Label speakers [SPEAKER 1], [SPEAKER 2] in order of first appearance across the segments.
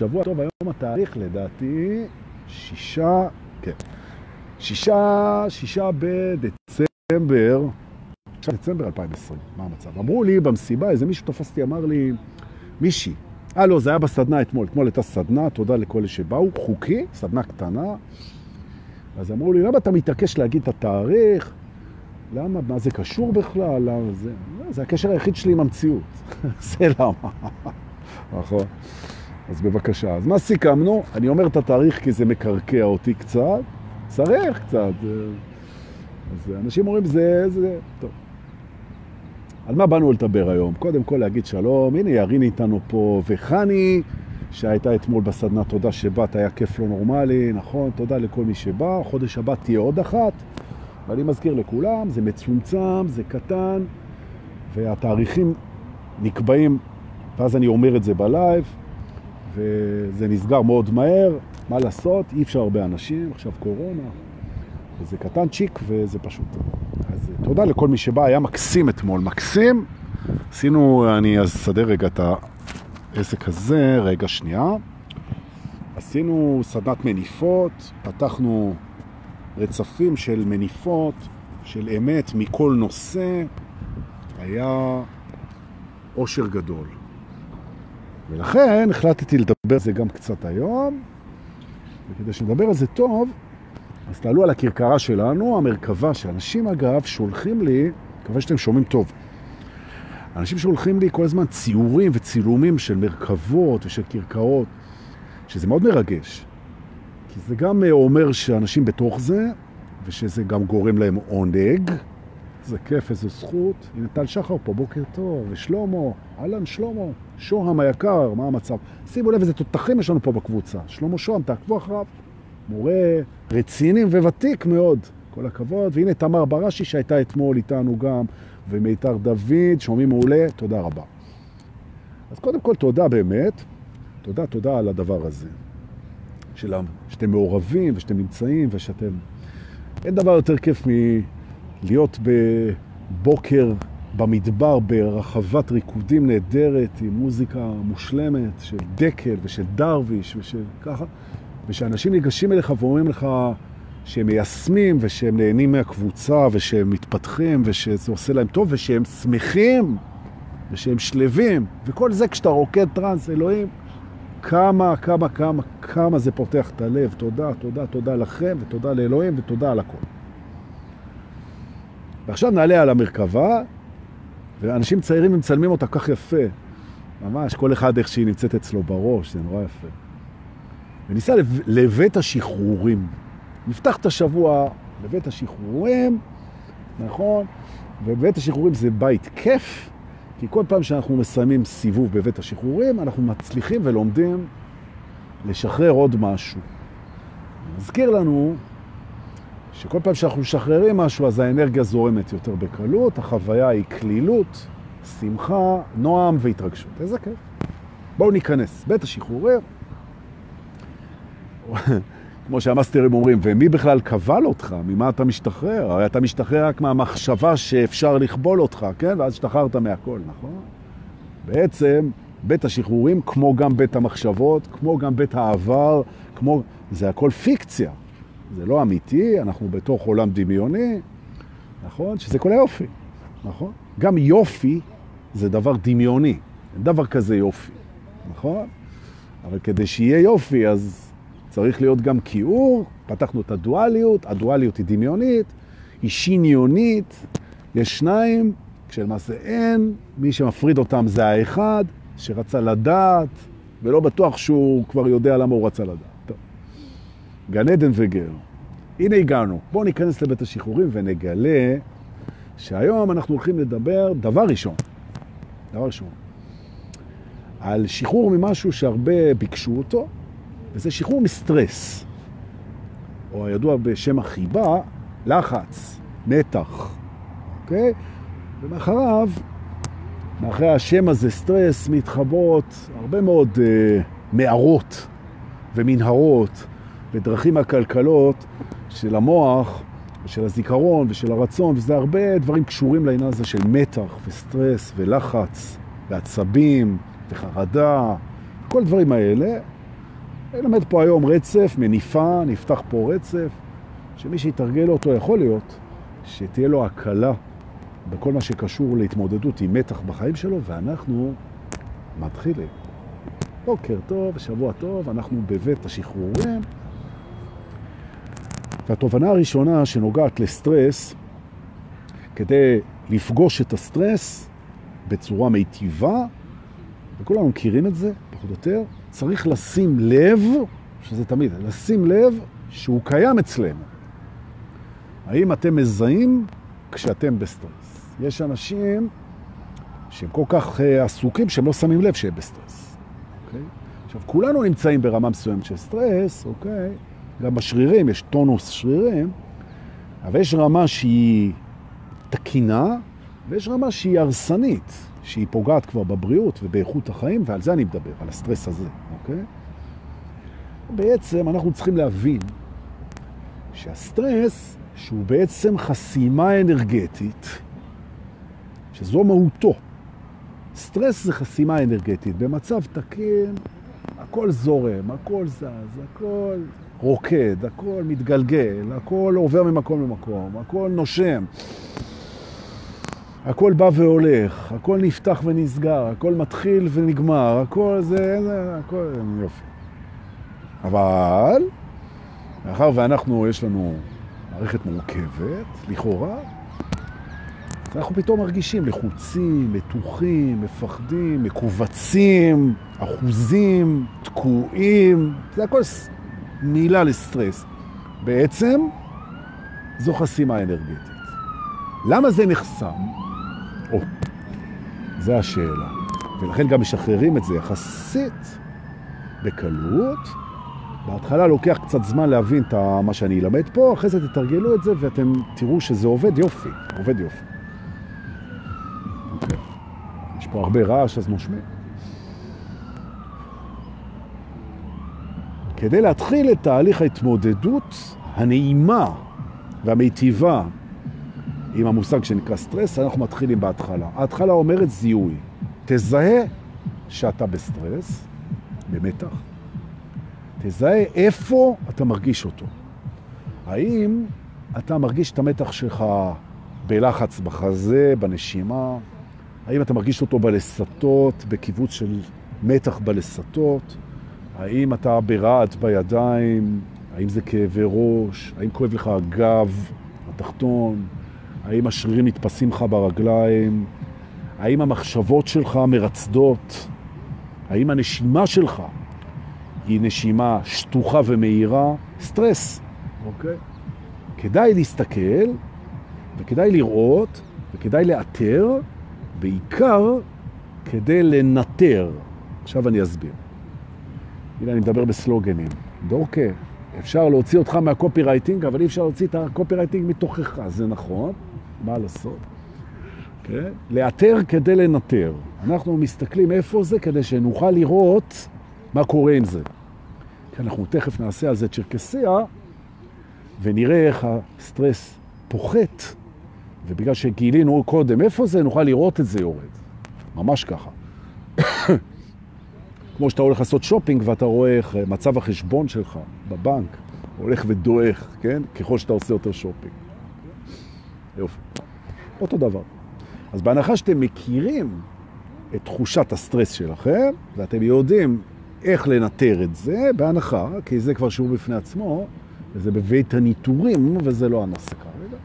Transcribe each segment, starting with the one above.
[SPEAKER 1] שבוע טוב, היום התאריך לדעתי שישה, כן, שישה, שישה בדצמבר, שישה דצמבר 2020, מה המצב? אמרו לי במסיבה, איזה מישהו תפסתי, אמר לי, מישהי, אה לא, זה היה בסדנה אתמול, אתמול הייתה סדנה, תודה לכל אלה שבאו, חוקי, סדנה קטנה, אז אמרו לי, למה אתה מתעקש להגיד את התאריך? למה? מה זה קשור בכלל? למה זה? לא, זה הקשר היחיד שלי עם המציאות. זה למה. נכון. אז בבקשה. אז מה סיכמנו? אני אומר את התאריך כי זה מקרקע אותי קצת. צריך קצת. אז אנשים אומרים, זה, זה, טוב. על מה באנו לדבר היום? קודם כל להגיד שלום, הנה ירין איתנו פה, וחני, שהייתה אתמול בסדנה, תודה שבאת, היה כיף לא נורמלי, נכון? תודה לכל מי שבא, חודש הבא תהיה עוד אחת. ואני מזכיר לכולם, זה מצומצם, זה קטן, והתאריכים נקבעים, ואז אני אומר את זה בלייב, וזה נסגר מאוד מהר, מה לעשות? אי אפשר הרבה אנשים, עכשיו קורונה, וזה קטן צ'יק וזה פשוט. אז תודה לכל מי שבא, היה מקסים אתמול, מקסים. עשינו, אני אסדר רגע את העסק הזה, רגע שנייה. עשינו סדנת מניפות, פתחנו רצפים של מניפות, של אמת מכל נושא, היה אושר גדול. ולכן החלטתי לדבר על זה גם קצת היום, וכדי שנדבר על זה טוב, אז תעלו על הכרכרה שלנו, המרכבה, שאנשים אגב שולחים לי, מקווה שאתם שומעים טוב, אנשים שולחים לי כל הזמן ציורים וצילומים של מרכבות ושל כרכרות, שזה מאוד מרגש. כי זה גם אומר שאנשים בתוך זה, ושזה גם גורם להם עונג. זה כיף, איזו זכות. הנה טל שחר פה, בוקר טוב, ושלומו, אהלן שלומו, שוהם היקר, מה המצב? שימו לב איזה תותחים יש לנו פה בקבוצה. שלומו שוהם, תעקבו אחריו. מורה רציני וותיק מאוד, כל הכבוד. והנה תמר בראשי שהייתה אתמול איתנו גם, ומיתר דוד, שומעים מעולה, תודה רבה. אז קודם כל תודה באמת, תודה, תודה על הדבר הזה. של שאתם מעורבים ושאתם נמצאים ושאתם... אין דבר יותר כיף מלהיות בבוקר במדבר ברחבת ריקודים נהדרת עם מוזיקה מושלמת של דקל ושל דרוויש ושל ככה, ושאנשים ניגשים אליך ואומרים לך שהם מיישמים ושהם נהנים מהקבוצה ושהם מתפתחים ושזה עושה להם טוב ושהם שמחים ושהם שלבים וכל זה כשאתה רוקד טרנס, אלוהים, כמה, כמה, כמה, כמה זה פותח את הלב. תודה, תודה, תודה לכם, ותודה לאלוהים, ותודה על הכל. ועכשיו נעלה על המרכבה, ואנשים צעירים מצלמים אותה כך יפה. ממש, כל אחד איך שהיא נמצאת אצלו בראש, זה נורא יפה. וניסע לבית השחרורים. נפתח את השבוע לבית השחרורים, נכון? ובית השחרורים זה בית כיף, כי כל פעם שאנחנו מסיימים סיבוב בבית השחרורים, אנחנו מצליחים ולומדים לשחרר עוד משהו. מזכיר לנו שכל פעם שאנחנו משחררים משהו, אז האנרגיה זורמת יותר בקלות, החוויה היא כלילות, שמחה, נועם והתרגשות. איזה כיף. בואו ניכנס. בית השחרורים, כמו שהמאסטרים אומרים, ומי בכלל קבל אותך? ממה אתה משתחרר? הרי אתה משתחרר רק מהמחשבה שאפשר לכבול אותך, כן? ואז השתחררת מהכל, נכון? בעצם בית השחרורים, כמו גם בית המחשבות, כמו גם בית העבר, כמו... זה הכל פיקציה. זה לא אמיתי, אנחנו בתוך עולם דמיוני, נכון? שזה כל היופי, נכון? גם יופי זה דבר דמיוני, אין דבר כזה יופי, נכון? אבל כדי שיהיה יופי, אז צריך להיות גם כיעור, פתחנו את הדואליות, הדואליות היא דמיונית, היא שניונית, יש שניים, כשלמעשה אין, מי שמפריד אותם זה האחד, שרצה לדעת, ולא בטוח שהוא כבר יודע למה הוא רצה לדעת. גן עדן וגר. הנה הגענו. בואו ניכנס לבית השחרורים ונגלה שהיום אנחנו הולכים לדבר, דבר ראשון, דבר ראשון, על שחרור ממשהו שהרבה ביקשו אותו, וזה שחרור מסטרס, או הידוע בשם החיבה, לחץ, מתח, אוקיי? ומאחריו, מאחרי השם הזה, סטרס, מתחברות הרבה מאוד אה, מערות ומנהרות ודרכים הכלכלות של המוח ושל הזיכרון ושל הרצון, וזה הרבה דברים קשורים לעניין הזה של מתח וסטרס ולחץ ועצבים וחרדה, כל הדברים האלה נלמד פה היום רצף, מניפה, נפתח פה רצף, שמי שיתרגל אותו יכול להיות שתהיה לו הקלה בכל מה שקשור להתמודדות עם מתח בחיים שלו, ואנחנו מתחילים. בוקר טוב, שבוע טוב, אנחנו בבית השחרורים. והתובנה הראשונה שנוגעת לסטרס, כדי לפגוש את הסטרס בצורה מיטיבה, וכולנו מכירים את זה, פחות או יותר, צריך לשים לב, שזה תמיד, לשים לב שהוא קיים אצלנו. האם אתם מזהים כשאתם בסטרס? יש אנשים שהם כל כך אה, עסוקים שהם לא שמים לב שהם בסטרס. אוקיי? עכשיו, כולנו נמצאים ברמה מסוימת של סטרס, אוקיי? גם בשרירים, יש טונוס שרירים, אבל יש רמה שהיא תקינה, ויש רמה שהיא הרסנית, שהיא פוגעת כבר בבריאות ובאיכות החיים, ועל זה אני מדבר, על הסטרס הזה, אוקיי? בעצם אנחנו צריכים להבין שהסטרס, שהוא בעצם חסימה אנרגטית, שזו מהותו. סטרס זה חסימה אנרגטית. במצב תקין, הכל זורם, הכל זז, הכל רוקד, הכל מתגלגל, הכל עובר ממקום למקום, הכל נושם. הכל בא והולך, הכל נפתח ונסגר, הכל מתחיל ונגמר, הכל זה, זה הכל יופי. אבל, מאחר ואנחנו, יש לנו מערכת מורכבת, לכאורה, אנחנו פתאום מרגישים לחוצים, מתוחים, מפחדים, מקובצים, אחוזים, תקועים, זה הכל מילה לסטרס. בעצם זו חסימה אנרגטית. למה זה נחסם? או, זה השאלה. ולכן גם משחררים את זה יחסית בקלות. בהתחלה לוקח קצת זמן להבין את מה שאני אלמד פה, אחרי זה תתרגלו את זה ואתם תראו שזה עובד יופי, עובד יופי. אוקיי. יש פה הרבה רעש, אז נושמים. כדי להתחיל את תהליך ההתמודדות הנעימה והמיטיבה עם המושג שנקרא סטרס, אנחנו מתחילים בהתחלה. ההתחלה אומרת זיהוי. תזהה שאתה בסטרס, במתח. תזהה איפה אתה מרגיש אותו. האם אתה מרגיש את המתח שלך בלחץ בחזה, בנשימה? האם אתה מרגיש אותו בלסתות, בכיווץ של מתח בלסתות? האם אתה ברעד בידיים? האם זה כאבי ראש? האם כואב לך הגב התחתון? האם השרירים נתפסים לך ברגליים? האם המחשבות שלך מרצדות? האם הנשימה שלך היא נשימה שטוחה ומהירה? סטרס, אוקיי? כדאי להסתכל וכדאי לראות וכדאי לאתר, בעיקר כדי לנטר. עכשיו אני אסביר. הנה, אני מדבר בסלוגנים. דורקה, אפשר להוציא אותך מהקופירייטינג, אבל אי אפשר להוציא את הקופירייטינג מתוכך, זה נכון. מה לעשות? אוקיי. כן? לאתר כדי לנטר. אנחנו מסתכלים איפה זה כדי שנוכל לראות מה קורה עם זה. כי אנחנו תכף נעשה על זה צ'רקסיה, ונראה איך הסטרס פוחת, ובגלל שגילינו קודם איפה זה, נוכל לראות את זה יורד. ממש ככה. כמו שאתה הולך לעשות שופינג ואתה רואה איך מצב החשבון שלך בבנק הולך ודועך, כן? ככל שאתה עושה יותר שופינג. יופי. אותו דבר. אז בהנחה שאתם מכירים את תחושת הסטרס שלכם, ואתם יודעים איך לנטר את זה, בהנחה, כי זה כבר שיעור בפני עצמו, וזה בבית הניטורים, וזה לא הנושא כרגע.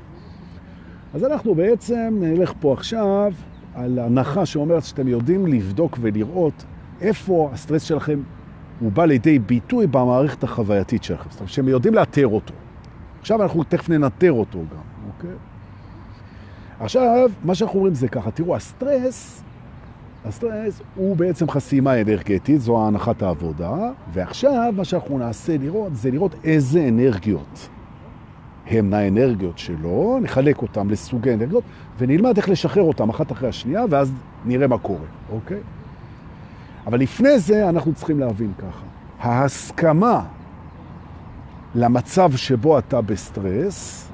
[SPEAKER 1] אז אנחנו בעצם נלך פה עכשיו על הנחה שאומרת שאתם יודעים לבדוק ולראות איפה הסטרס שלכם הוא בא לידי ביטוי במערכת החווייתית שלכם. זאת אומרת, שהם יודעים לאתר אותו. עכשיו אנחנו תכף ננטר אותו גם, אוקיי? עכשיו, מה שאנחנו אומרים זה ככה, תראו, הסטרס, הסטרס הוא בעצם חסימה אנרגטית, זו ההנחת העבודה, ועכשיו מה שאנחנו נעשה לראות זה לראות איזה אנרגיות הם האנרגיות שלו, נחלק אותם לסוגי אנרגיות, ונלמד איך לשחרר אותם אחת אחרי השנייה, ואז נראה מה קורה, אוקיי? אבל לפני זה אנחנו צריכים להבין ככה, ההסכמה למצב שבו אתה בסטרס,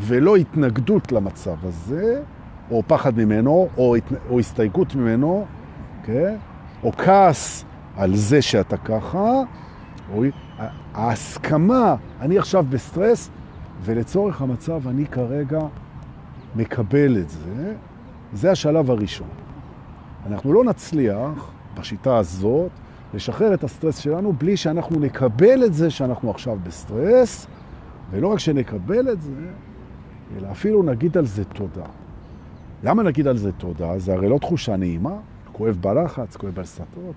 [SPEAKER 1] ולא התנגדות למצב הזה, או פחד ממנו, או, או הסתייגות ממנו, כן? או כעס על זה שאתה ככה, ההסכמה, אני עכשיו בסטרס, ולצורך המצב אני כרגע מקבל את זה, זה השלב הראשון. אנחנו לא נצליח בשיטה הזאת לשחרר את הסטרס שלנו בלי שאנחנו נקבל את זה שאנחנו עכשיו בסטרס, ולא רק שנקבל את זה, אלא אפילו נגיד על זה תודה. למה נגיד על זה תודה? זה הרי לא תחושה נעימה, כואב בלחץ, כואב בלסתות.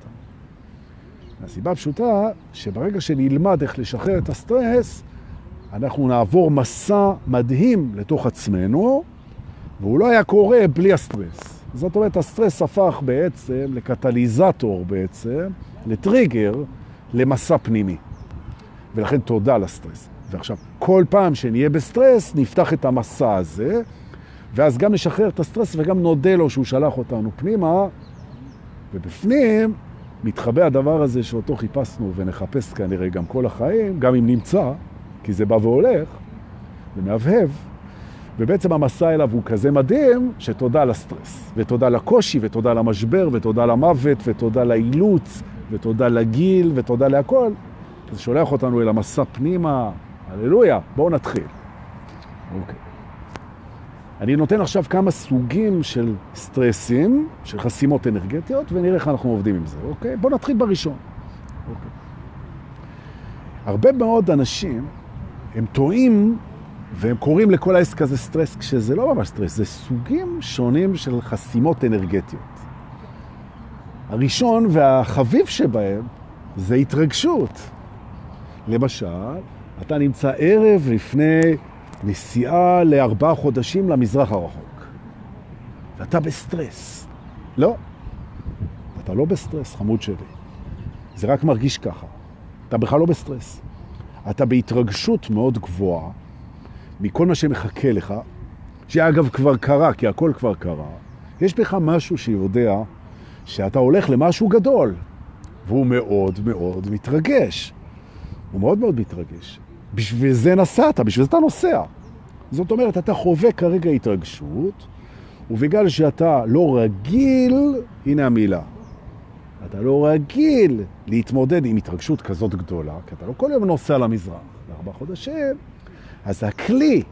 [SPEAKER 1] הסיבה הפשוטה שברגע שנלמד איך לשחרר את הסטרס, אנחנו נעבור מסע מדהים לתוך עצמנו, והוא לא היה קורה בלי הסטרס. זאת אומרת, הסטרס הפך בעצם לקטליזטור בעצם, לטריגר, למסע פנימי. ולכן תודה לסטרס. ועכשיו, כל פעם שנהיה בסטרס, נפתח את המסע הזה, ואז גם נשחרר את הסטרס וגם נודה לו שהוא שלח אותנו פנימה, ובפנים מתחבא הדבר הזה שאותו חיפשנו ונחפש כנראה גם כל החיים, גם אם נמצא, כי זה בא והולך, ומהבהב, ובעצם המסע אליו הוא כזה מדהים, שתודה לסטרס, ותודה לקושי, ותודה למשבר, ותודה למוות, ותודה לאילוץ, ותודה לגיל, ותודה להכל. זה שולח אותנו אל המסע פנימה, הללויה, בואו נתחיל. אוקיי. אני נותן עכשיו כמה סוגים של סטרסים, של חסימות אנרגטיות, ונראה איך אנחנו עובדים עם זה, אוקיי? בואו נתחיל בראשון. אוקיי. הרבה מאוד אנשים, הם טועים והם קוראים לכל העסק הזה סטרס, כשזה לא ממש סטרס, זה סוגים שונים של חסימות אנרגטיות. הראשון והחביב שבהם זה התרגשות. למשל, אתה נמצא ערב לפני נסיעה לארבעה חודשים למזרח הרחוק, ואתה בסטרס. לא, אתה לא בסטרס, חמוד שלי. זה רק מרגיש ככה. אתה בכלל לא בסטרס. אתה בהתרגשות מאוד גבוהה מכל מה שמחכה לך, שאגב כבר קרה, כי הכל כבר קרה. יש בך משהו שיודע שאתה הולך למשהו גדול, והוא מאוד מאוד מתרגש. הוא מאוד מאוד מתרגש. בשביל זה נסעת, בשביל זה אתה נוסע. זאת אומרת, אתה חווה כרגע התרגשות, ובגלל שאתה לא רגיל, הנה המילה, אתה לא רגיל להתמודד עם התרגשות כזאת גדולה, כי אתה לא כל יום נוסע למזרח, לארבע חודשים, אז הכלי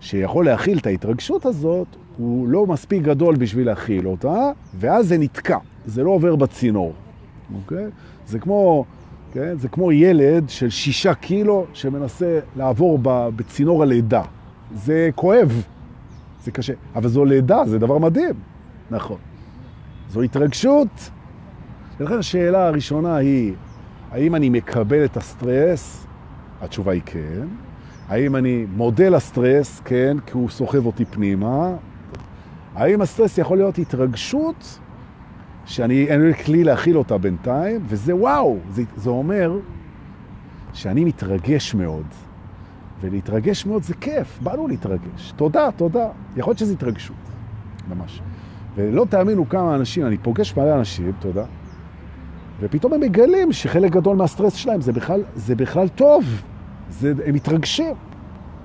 [SPEAKER 1] שיכול להכיל את ההתרגשות הזאת, הוא לא מספיק גדול בשביל להכיל אותה, ואז זה נתקע, זה לא עובר בצינור, אוקיי? זה כמו כן? זה כמו ילד של שישה קילו שמנסה לעבור בצינור הלידה. זה כואב, זה קשה. אבל זו לידה, זה דבר מדהים. נכון. זו התרגשות. ולכן השאלה הראשונה היא, האם אני מקבל את הסטרס? התשובה היא כן. האם אני מודה לסטרס? כן, כי הוא סוחב אותי פנימה. האם הסטרס יכול להיות התרגשות? שאני אין לי כלי להכיל אותה בינתיים, וזה וואו, זה, זה אומר שאני מתרגש מאוד. ולהתרגש מאוד זה כיף, באנו להתרגש. תודה, תודה. יכול להיות שזה התרגשות, ממש. ולא תאמינו כמה אנשים, אני פוגש מלא אנשים, תודה, ופתאום הם מגלים שחלק גדול מהסטרס שלהם זה בכלל, זה בכלל טוב, זה, הם מתרגשים,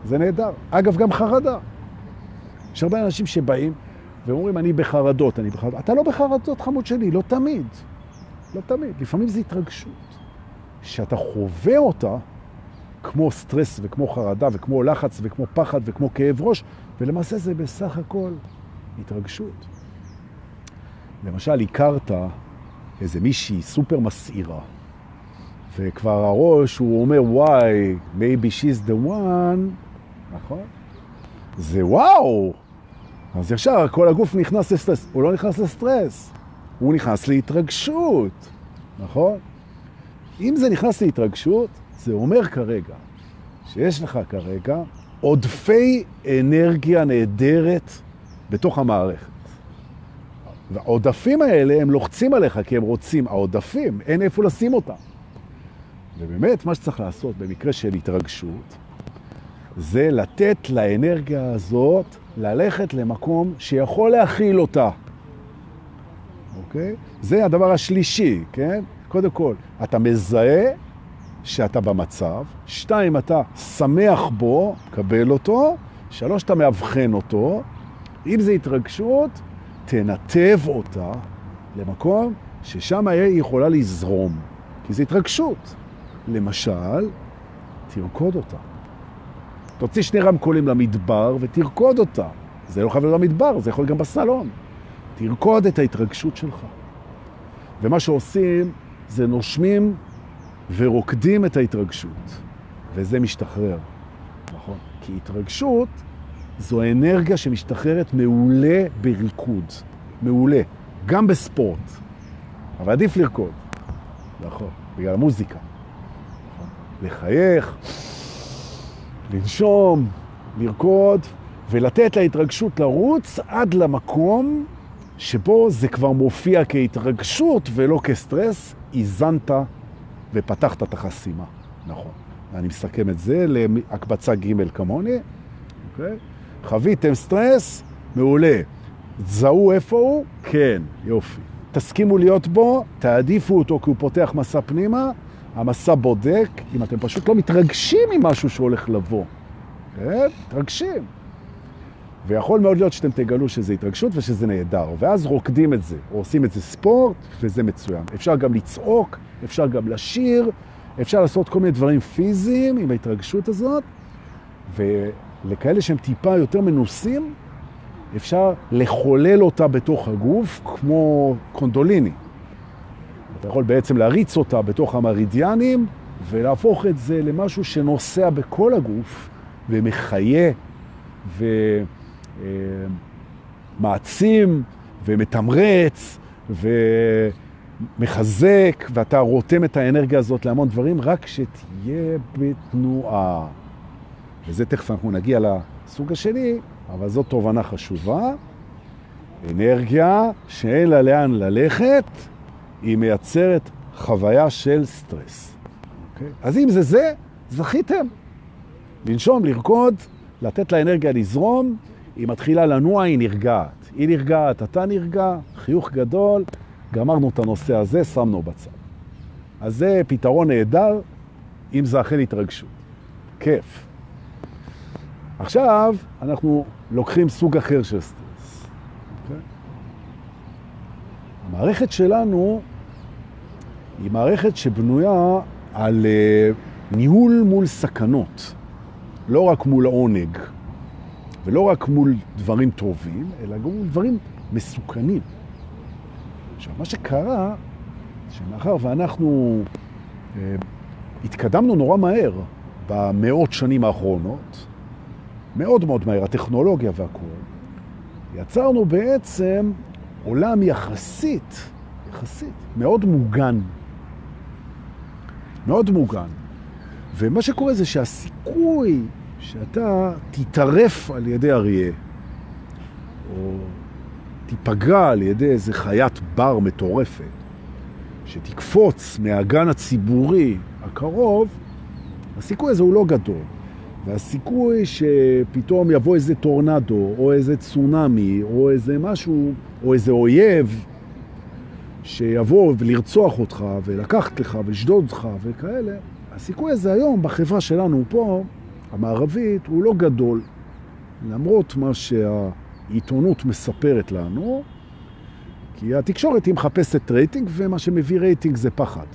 [SPEAKER 1] זה נהדר. אגב, גם חרדה. יש הרבה אנשים שבאים, ואומרים, אני בחרדות, אני בחרדות. אתה לא בחרדות, חמוד שלי, לא תמיד. לא תמיד. לפעמים זה התרגשות. שאתה חווה אותה כמו סטרס וכמו חרדה וכמו לחץ וכמו פחד וכמו כאב ראש, ולמעשה זה בסך הכל התרגשות. למשל, הכרת איזה מישהי סופר מסעירה, וכבר הראש הוא אומר, וואי, maybe she's the one, נכון? זה וואו, אז ישר כל הגוף נכנס לסטרס. הוא לא נכנס לסטרס, הוא נכנס להתרגשות, נכון? אם זה נכנס להתרגשות, זה אומר כרגע שיש לך כרגע עודפי אנרגיה נהדרת בתוך המערכת. והעודפים האלה הם לוחצים עליך כי הם רוצים, העודפים, אין איפה לשים אותם. ובאמת, מה שצריך לעשות במקרה של התרגשות, זה לתת לאנרגיה הזאת ללכת למקום שיכול להכיל אותה. אוקיי? זה הדבר השלישי, כן? קודם כל, אתה מזהה שאתה במצב, שתיים, אתה שמח בו, קבל אותו, שלוש, אתה מאבחן אותו, אם זה התרגשות, תנתב אותה למקום ששם היא יכולה לזרום, כי זה התרגשות. למשל, תרקוד אותה. תוציא שני רמקולים למדבר ותרקוד אותה. זה לא חייב להיות במדבר, זה יכול להיות גם בסלון. תרקוד את ההתרגשות שלך. ומה שעושים זה נושמים ורוקדים את ההתרגשות, וזה משתחרר, נכון? כי התרגשות זו אנרגיה שמשתחררת מעולה בריקוד, מעולה, גם בספורט, אבל עדיף לרקוד, נכון, בגלל המוזיקה. לחייך, לנשום, לרקוד, ולתת להתרגשות לרוץ עד למקום שבו זה כבר מופיע כהתרגשות ולא כסטרס, איזנת ופתחת את החסימה. נכון. אני מסכם את זה להקבצה ג' כמוני. אוקיי? חוויתם סטרס? מעולה. זהו איפה הוא? כן, יופי. תסכימו להיות בו, תעדיפו אותו כי הוא פותח מסע פנימה, המסע בודק, אם אתם פשוט לא מתרגשים ממשהו שהולך לבוא. כן? מתרגשים. ויכול מאוד להיות שאתם תגלו שזה התרגשות ושזה נהדר, ואז רוקדים את זה, או עושים את זה ספורט, וזה מצוין. אפשר גם לצעוק, אפשר גם לשיר, אפשר לעשות כל מיני דברים פיזיים עם ההתרגשות הזאת, ולכאלה שהם טיפה יותר מנוסים, אפשר לחולל אותה בתוך הגוף כמו קונדוליני. אתה יכול בעצם להריץ אותה בתוך המרידיאנים ולהפוך את זה למשהו שנוסע בכל הגוף ומחיה ומעצים ומתמרץ ומחזק, ואתה רותם את האנרגיה הזאת להמון דברים, רק שתהיה בתנועה. וזה תכף אנחנו נגיע לסוג השני, אבל זאת תובנה חשובה. אנרגיה שאין לה לאן ללכת, היא מייצרת חוויה של סטרס. Okay? אוקיי? אז אם זה זה, זכיתם. לנשום, לרקוד, לתת לאנרגיה לזרום, היא מתחילה לנוע, היא נרגעת. היא נרגעת, אתה נרגע, חיוך גדול, גמרנו את הנושא הזה, שמנו בצד. אז זה פתרון נהדר, אם זה אכן התרגשות. כיף. עכשיו אנחנו לוקחים סוג אחר של סטרס. Okay? אוקיי? המערכת שלנו היא מערכת שבנויה על uh, ניהול מול סכנות. לא רק מול העונג, ולא רק מול דברים טובים, אלא גם מול דברים מסוכנים. עכשיו, מה שקרה, שמאחר ואנחנו אה, התקדמנו נורא מהר במאות שנים האחרונות, מאוד מאוד מהר, הטכנולוגיה והכול, יצרנו בעצם עולם יחסית, יחסית, מאוד מוגן. מאוד מוגן. ומה שקורה זה שהסיכוי שאתה תתערף על ידי אריה, או תיפגע על ידי איזה חיית בר מטורפת, שתקפוץ מהגן הציבורי הקרוב, הסיכוי הזה הוא לא גדול. והסיכוי שפתאום יבוא איזה טורנדו, או איזה צונאמי, או איזה משהו, או איזה אויב, שיבוא ולרצוח אותך, ולקחת לך, ולשדוד אותך, וכאלה, הסיכוי הזה היום בחברה שלנו פה, המערבית, הוא לא גדול. למרות מה שהעיתונות מספרת לנו, כי התקשורת היא מחפשת רייטינג, ומה שמביא רייטינג זה פחד.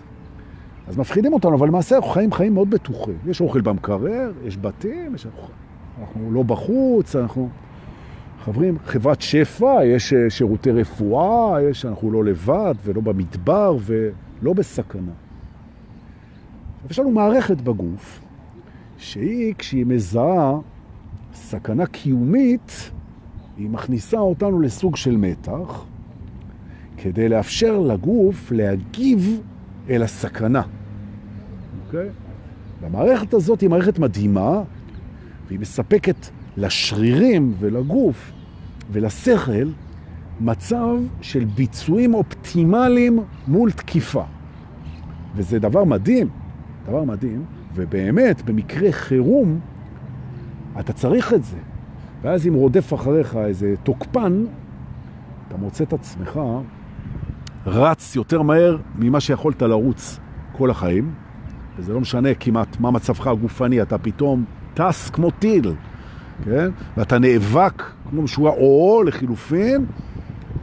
[SPEAKER 1] אז מפחידים אותנו, אבל למעשה אנחנו חיים חיים מאוד בטוחים. יש אוכל במקרר, יש בתים, יש... אנחנו לא בחוץ, אנחנו חברים, חברת שפע, יש אה, שירותי רפואה, יש, אנחנו לא לבד ולא במדבר ולא בסכנה. יש לנו מערכת בגוף, שהיא, כשהיא מזהה סכנה קיומית, היא מכניסה אותנו לסוג של מתח, כדי לאפשר לגוף להגיב אל הסכנה. אוקיי? והמערכת הזאת היא מערכת מדהימה, והיא מספקת לשרירים ולגוף ולשכל מצב של ביצועים אופטימליים מול תקיפה. וזה דבר מדהים, דבר מדהים, ובאמת, במקרה חירום, אתה צריך את זה. ואז אם רודף אחריך איזה תוקפן, אתה מוצא את עצמך רץ יותר מהר ממה שיכולת לרוץ כל החיים, וזה לא משנה כמעט מה מצבך הגופני, אתה פתאום טס כמו טיל, כן? ואתה נאבק כמו משוגע, או לחילופין,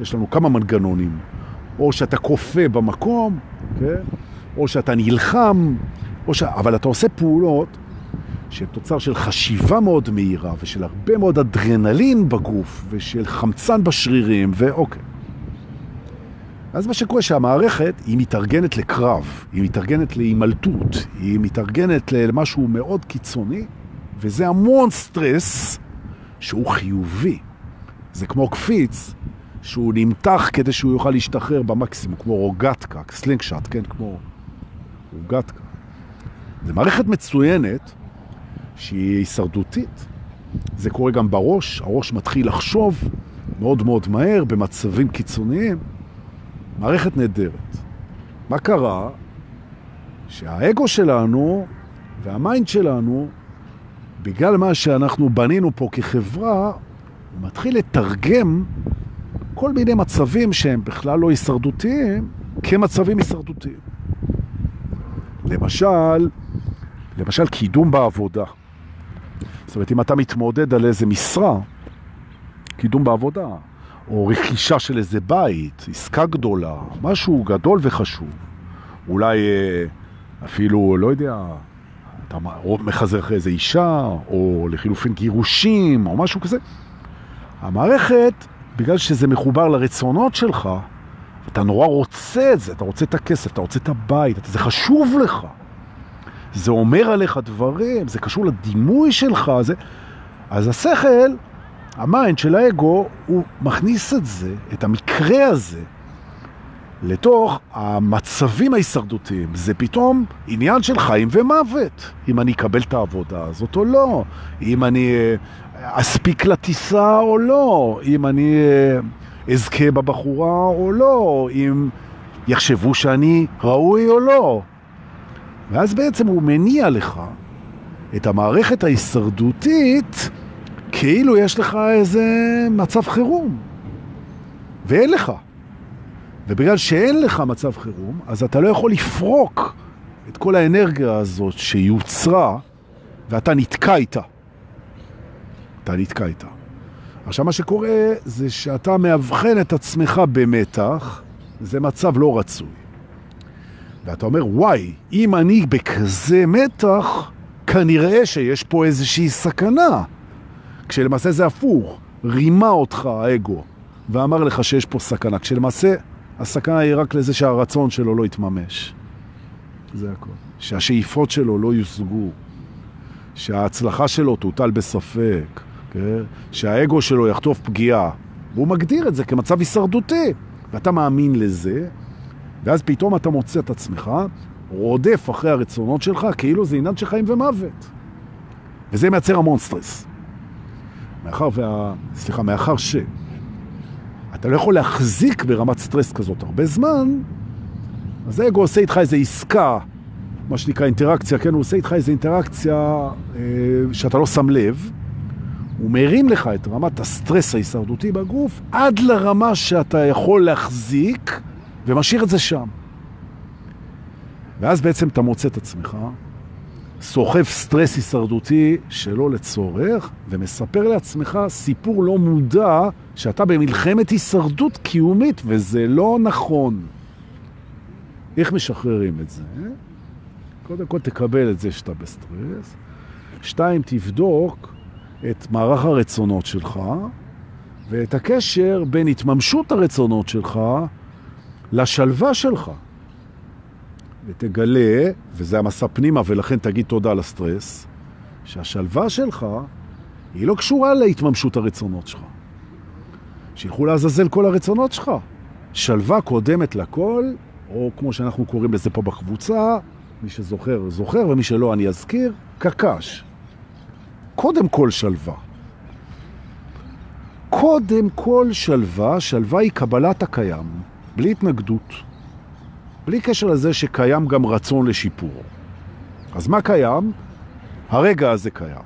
[SPEAKER 1] יש לנו כמה מנגנונים, או שאתה קופה במקום, כן? או שאתה נלחם, ש... אבל אתה עושה פעולות שהן תוצר של חשיבה מאוד מהירה ושל הרבה מאוד אדרנלין בגוף ושל חמצן בשרירים, ואוקיי. אז מה שקורה שהמערכת היא מתארגנת לקרב, היא מתארגנת להימלטות, היא מתארגנת למשהו מאוד קיצוני, וזה המון סטרס שהוא חיובי. זה כמו קפיץ שהוא נמתח כדי שהוא יוכל להשתחרר במקסימום, כמו רוגטקה, סלינגשט, כן, כמו רוגטקה. זו מערכת מצוינת שהיא הישרדותית. זה קורה גם בראש, הראש מתחיל לחשוב מאוד מאוד מהר במצבים קיצוניים. מערכת נהדרת. מה קרה? שהאגו שלנו והמיינד שלנו, בגלל מה שאנחנו בנינו פה כחברה, הוא מתחיל לתרגם כל מיני מצבים שהם בכלל לא הישרדותיים כמצבים הישרדותיים. למשל, למשל קידום בעבודה. זאת אומרת, אם אתה מתמודד על איזה משרה, קידום בעבודה, או רכישה של איזה בית, עסקה גדולה, משהו גדול וחשוב, אולי אה, אפילו, לא יודע, אתה מחזר אחרי איזה אישה, או לחילופין גירושים, או משהו כזה, המערכת, בגלל שזה מחובר לרצונות שלך, אתה נורא רוצה את זה, אתה רוצה את הכסף, אתה רוצה את הבית, זה חשוב לך. זה אומר עליך דברים, זה קשור לדימוי שלך, זה... אז השכל, ה mind של האגו, הוא מכניס את זה, את המקרה הזה, לתוך המצבים ההישרדותיים. זה פתאום עניין של חיים ומוות. אם אני אקבל את העבודה הזאת או לא, אם אני אה, אספיק לטיסה או לא, אם אני אה, אזכה בבחורה או לא, אם יחשבו שאני ראוי או לא. ואז בעצם הוא מניע לך את המערכת ההישרדותית כאילו יש לך איזה מצב חירום. ואין לך. ובגלל שאין לך מצב חירום, אז אתה לא יכול לפרוק את כל האנרגיה הזאת שיוצרה, ואתה נתקע איתה. אתה נתקע איתה. עכשיו, מה שקורה זה שאתה מאבחן את עצמך במתח, זה מצב לא רצוי. ואתה אומר, וואי, אם אני בכזה מתח, כנראה שיש פה איזושהי סכנה. כשלמעשה זה הפוך, רימה אותך האגו, ואמר לך שיש פה סכנה, כשלמעשה הסכנה היא רק לזה שהרצון שלו לא יתממש. זה הכל. שהשאיפות שלו לא יושגו, שההצלחה שלו תוטל בספק, כן? שהאגו שלו יחטוף פגיעה. והוא מגדיר את זה כמצב הישרדותי, ואתה מאמין לזה, ואז פתאום אתה מוצא את עצמך רודף אחרי הרצונות שלך כאילו זה עניין של חיים ומוות. וזה מייצר המון סטרס. מאחר וה... סליחה, מאחר ש... אתה לא יכול להחזיק ברמת סטרס כזאת הרבה זמן, אז האגו עושה איתך איזו עסקה, מה שנקרא אינטראקציה, כן? הוא עושה איתך איזו אינטראקציה אה, שאתה לא שם לב, הוא מרים לך את רמת הסטרס ההישרדותי בגוף עד לרמה שאתה יכול להחזיק ומשאיר את זה שם. ואז בעצם אתה מוצא את עצמך, סוחב סטרס הישרדותי שלא לצורך, ומספר לעצמך סיפור לא מודע שאתה במלחמת הישרדות קיומית, וזה לא נכון. איך משחררים את זה? קודם כל תקבל את זה שאתה בסטרס. שתיים, תבדוק את מערך הרצונות שלך, ואת הקשר בין התממשות הרצונות שלך לשלווה שלך. ותגלה, וזה המסע פנימה, ולכן תגיד תודה על הסטרס, שהשלווה שלך היא לא קשורה להתממשות הרצונות שלך. שילכו לעזאזל כל הרצונות שלך. שלווה קודמת לכל, או כמו שאנחנו קוראים לזה פה בקבוצה, מי שזוכר, זוכר, ומי שלא אני אזכיר, קקש. קודם כל שלווה. קודם כל שלווה, שלווה היא קבלת הקיים, בלי התנגדות. בלי קשר לזה שקיים גם רצון לשיפור. אז מה קיים? הרגע הזה קיים.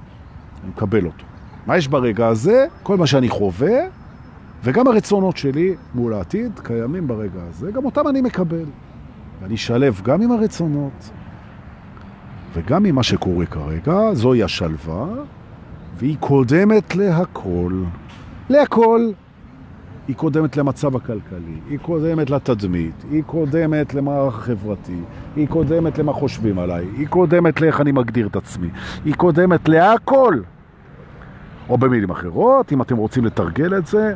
[SPEAKER 1] אני מקבל אותו. מה יש ברגע הזה? כל מה שאני חווה, וגם הרצונות שלי מול העתיד קיימים ברגע הזה, גם אותם אני מקבל. ואני שלב גם עם הרצונות וגם עם מה שקורה כרגע, זוהי השלווה, והיא קודמת להכל. להכל. היא קודמת למצב הכלכלי, היא קודמת לתדמית, היא קודמת למערך החברתי, היא קודמת למה חושבים עליי, היא קודמת לאיך אני מגדיר את עצמי, היא קודמת להכל. או במילים אחרות, אם אתם רוצים לתרגל את זה,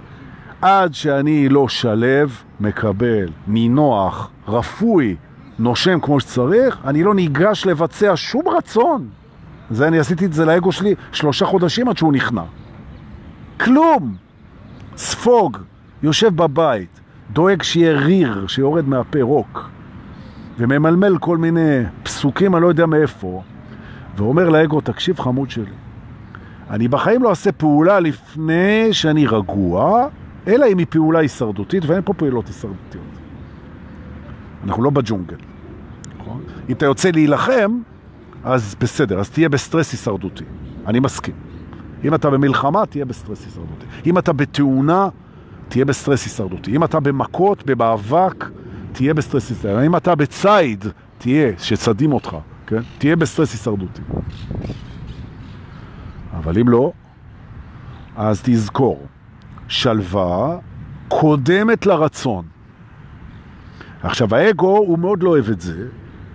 [SPEAKER 1] עד שאני לא שלב, מקבל, נינוח, רפוי, נושם כמו שצריך, אני לא ניגש לבצע שום רצון. זה אני עשיתי את זה לאגו שלי שלושה חודשים עד שהוא נכנע. כלום! ספוג, יושב בבית, דואג שיהיה ריר שיורד מהפה רוק, וממלמל כל מיני פסוקים, אני לא יודע מאיפה, ואומר לאגו, תקשיב חמוד שלי, אני בחיים לא אעשה פעולה לפני שאני רגוע, אלא אם היא פעולה הישרדותית, ואין פה פעולות הישרדותיות. אנחנו לא בג'ונגל. נכון? אם אתה יוצא להילחם, אז בסדר, אז תהיה בסטרס הישרדותי. אני מסכים. אם אתה במלחמה, תהיה בסטרס הישרדותי. אם אתה בתאונה, תהיה בסטרס הישרדותי. אם אתה במכות, במאבק, תהיה בסטרס הישרדותי. אם אתה בצייד, תהיה, שצדים אותך, כן? תהיה בסטרס הישרדותי. אבל אם לא, אז תזכור, שלווה קודמת לרצון. עכשיו, האגו הוא מאוד לא אוהב את זה,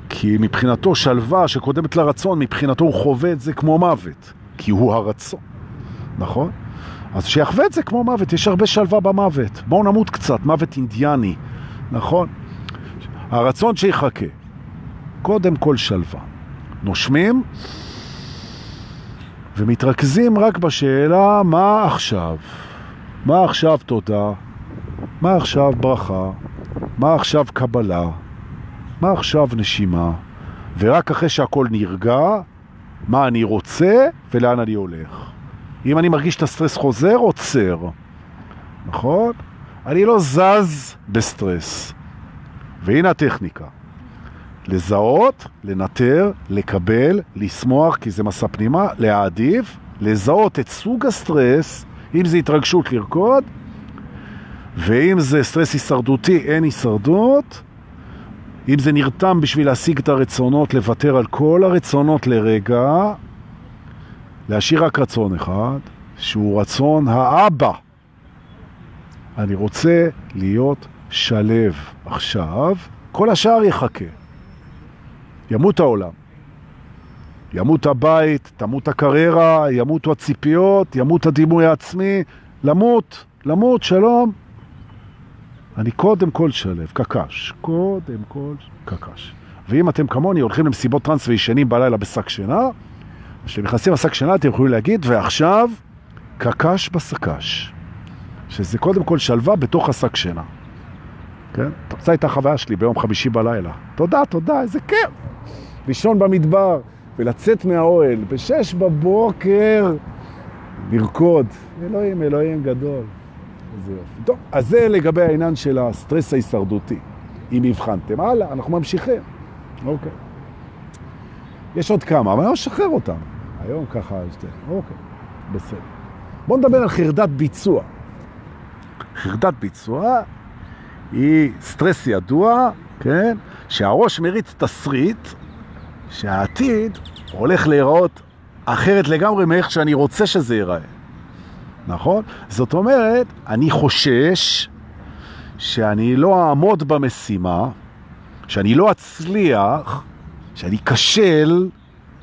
[SPEAKER 1] כי מבחינתו שלווה שקודמת לרצון, מבחינתו הוא חווה את זה כמו מוות, כי הוא הרצון, נכון? אז שיחווה את זה כמו מוות, יש הרבה שלווה במוות. בואו נמות קצת, מוות אינדיאני, נכון? הרצון שיחכה. קודם כל שלווה. נושמים ומתרכזים רק בשאלה מה עכשיו. מה עכשיו תודה? מה עכשיו ברכה? מה עכשיו קבלה? מה עכשיו נשימה? ורק אחרי שהכל נרגע, מה אני רוצה ולאן אני הולך. אם אני מרגיש את הסטרס חוזר, עוצר. נכון? אני לא זז בסטרס. והנה הטכניקה. לזהות, לנטר, לקבל, לשמוח, כי זה מסע פנימה, להעדיף, לזהות את סוג הסטרס, אם זה התרגשות לרקוד, ואם זה סטרס הישרדותי, אין הישרדות, אם זה נרתם בשביל להשיג את הרצונות, לוותר על כל הרצונות לרגע, להשאיר רק רצון אחד, שהוא רצון האבא. אני רוצה להיות שלב עכשיו, כל השאר יחכה. ימות העולם. ימות הבית, תמות הקריירה, ימותו הציפיות, ימות הדימוי העצמי, למות, למות, שלום. אני קודם כל שלב, קקש, קודם כל קקש. ואם אתם כמוני הולכים למסיבות טרנס וישנים בלילה בשק שינה, כשאתם נכנסים לשק שינה אתם יכולים להגיד, ועכשיו קקש בסקש. שזה קודם כל שלווה בתוך השק שינה. כן? זו הייתה החוויה שלי ביום חמישי בלילה. תודה, תודה, איזה כיף. לישון במדבר ולצאת מהאוהל בשש בבוקר לרקוד. אלוהים, אלוהים גדול. איזה יופי. טוב, אז זה לגבי העניין של הסטרס ההישרדותי. אם הבחנתם. הלאה, אנחנו ממשיכים. אוקיי. יש עוד כמה, אבל אני אשחרר אותם. היום ככה, אוקיי, בסדר. בואו נדבר על חרדת ביצוע. חרדת ביצוע היא סטרס ידוע, כן? שהראש מריץ תסריט שהעתיד הולך להיראות אחרת לגמרי מאיך שאני רוצה שזה ייראה. נכון? זאת אומרת, אני חושש שאני לא אעמוד במשימה, שאני לא אצליח, שאני קשל,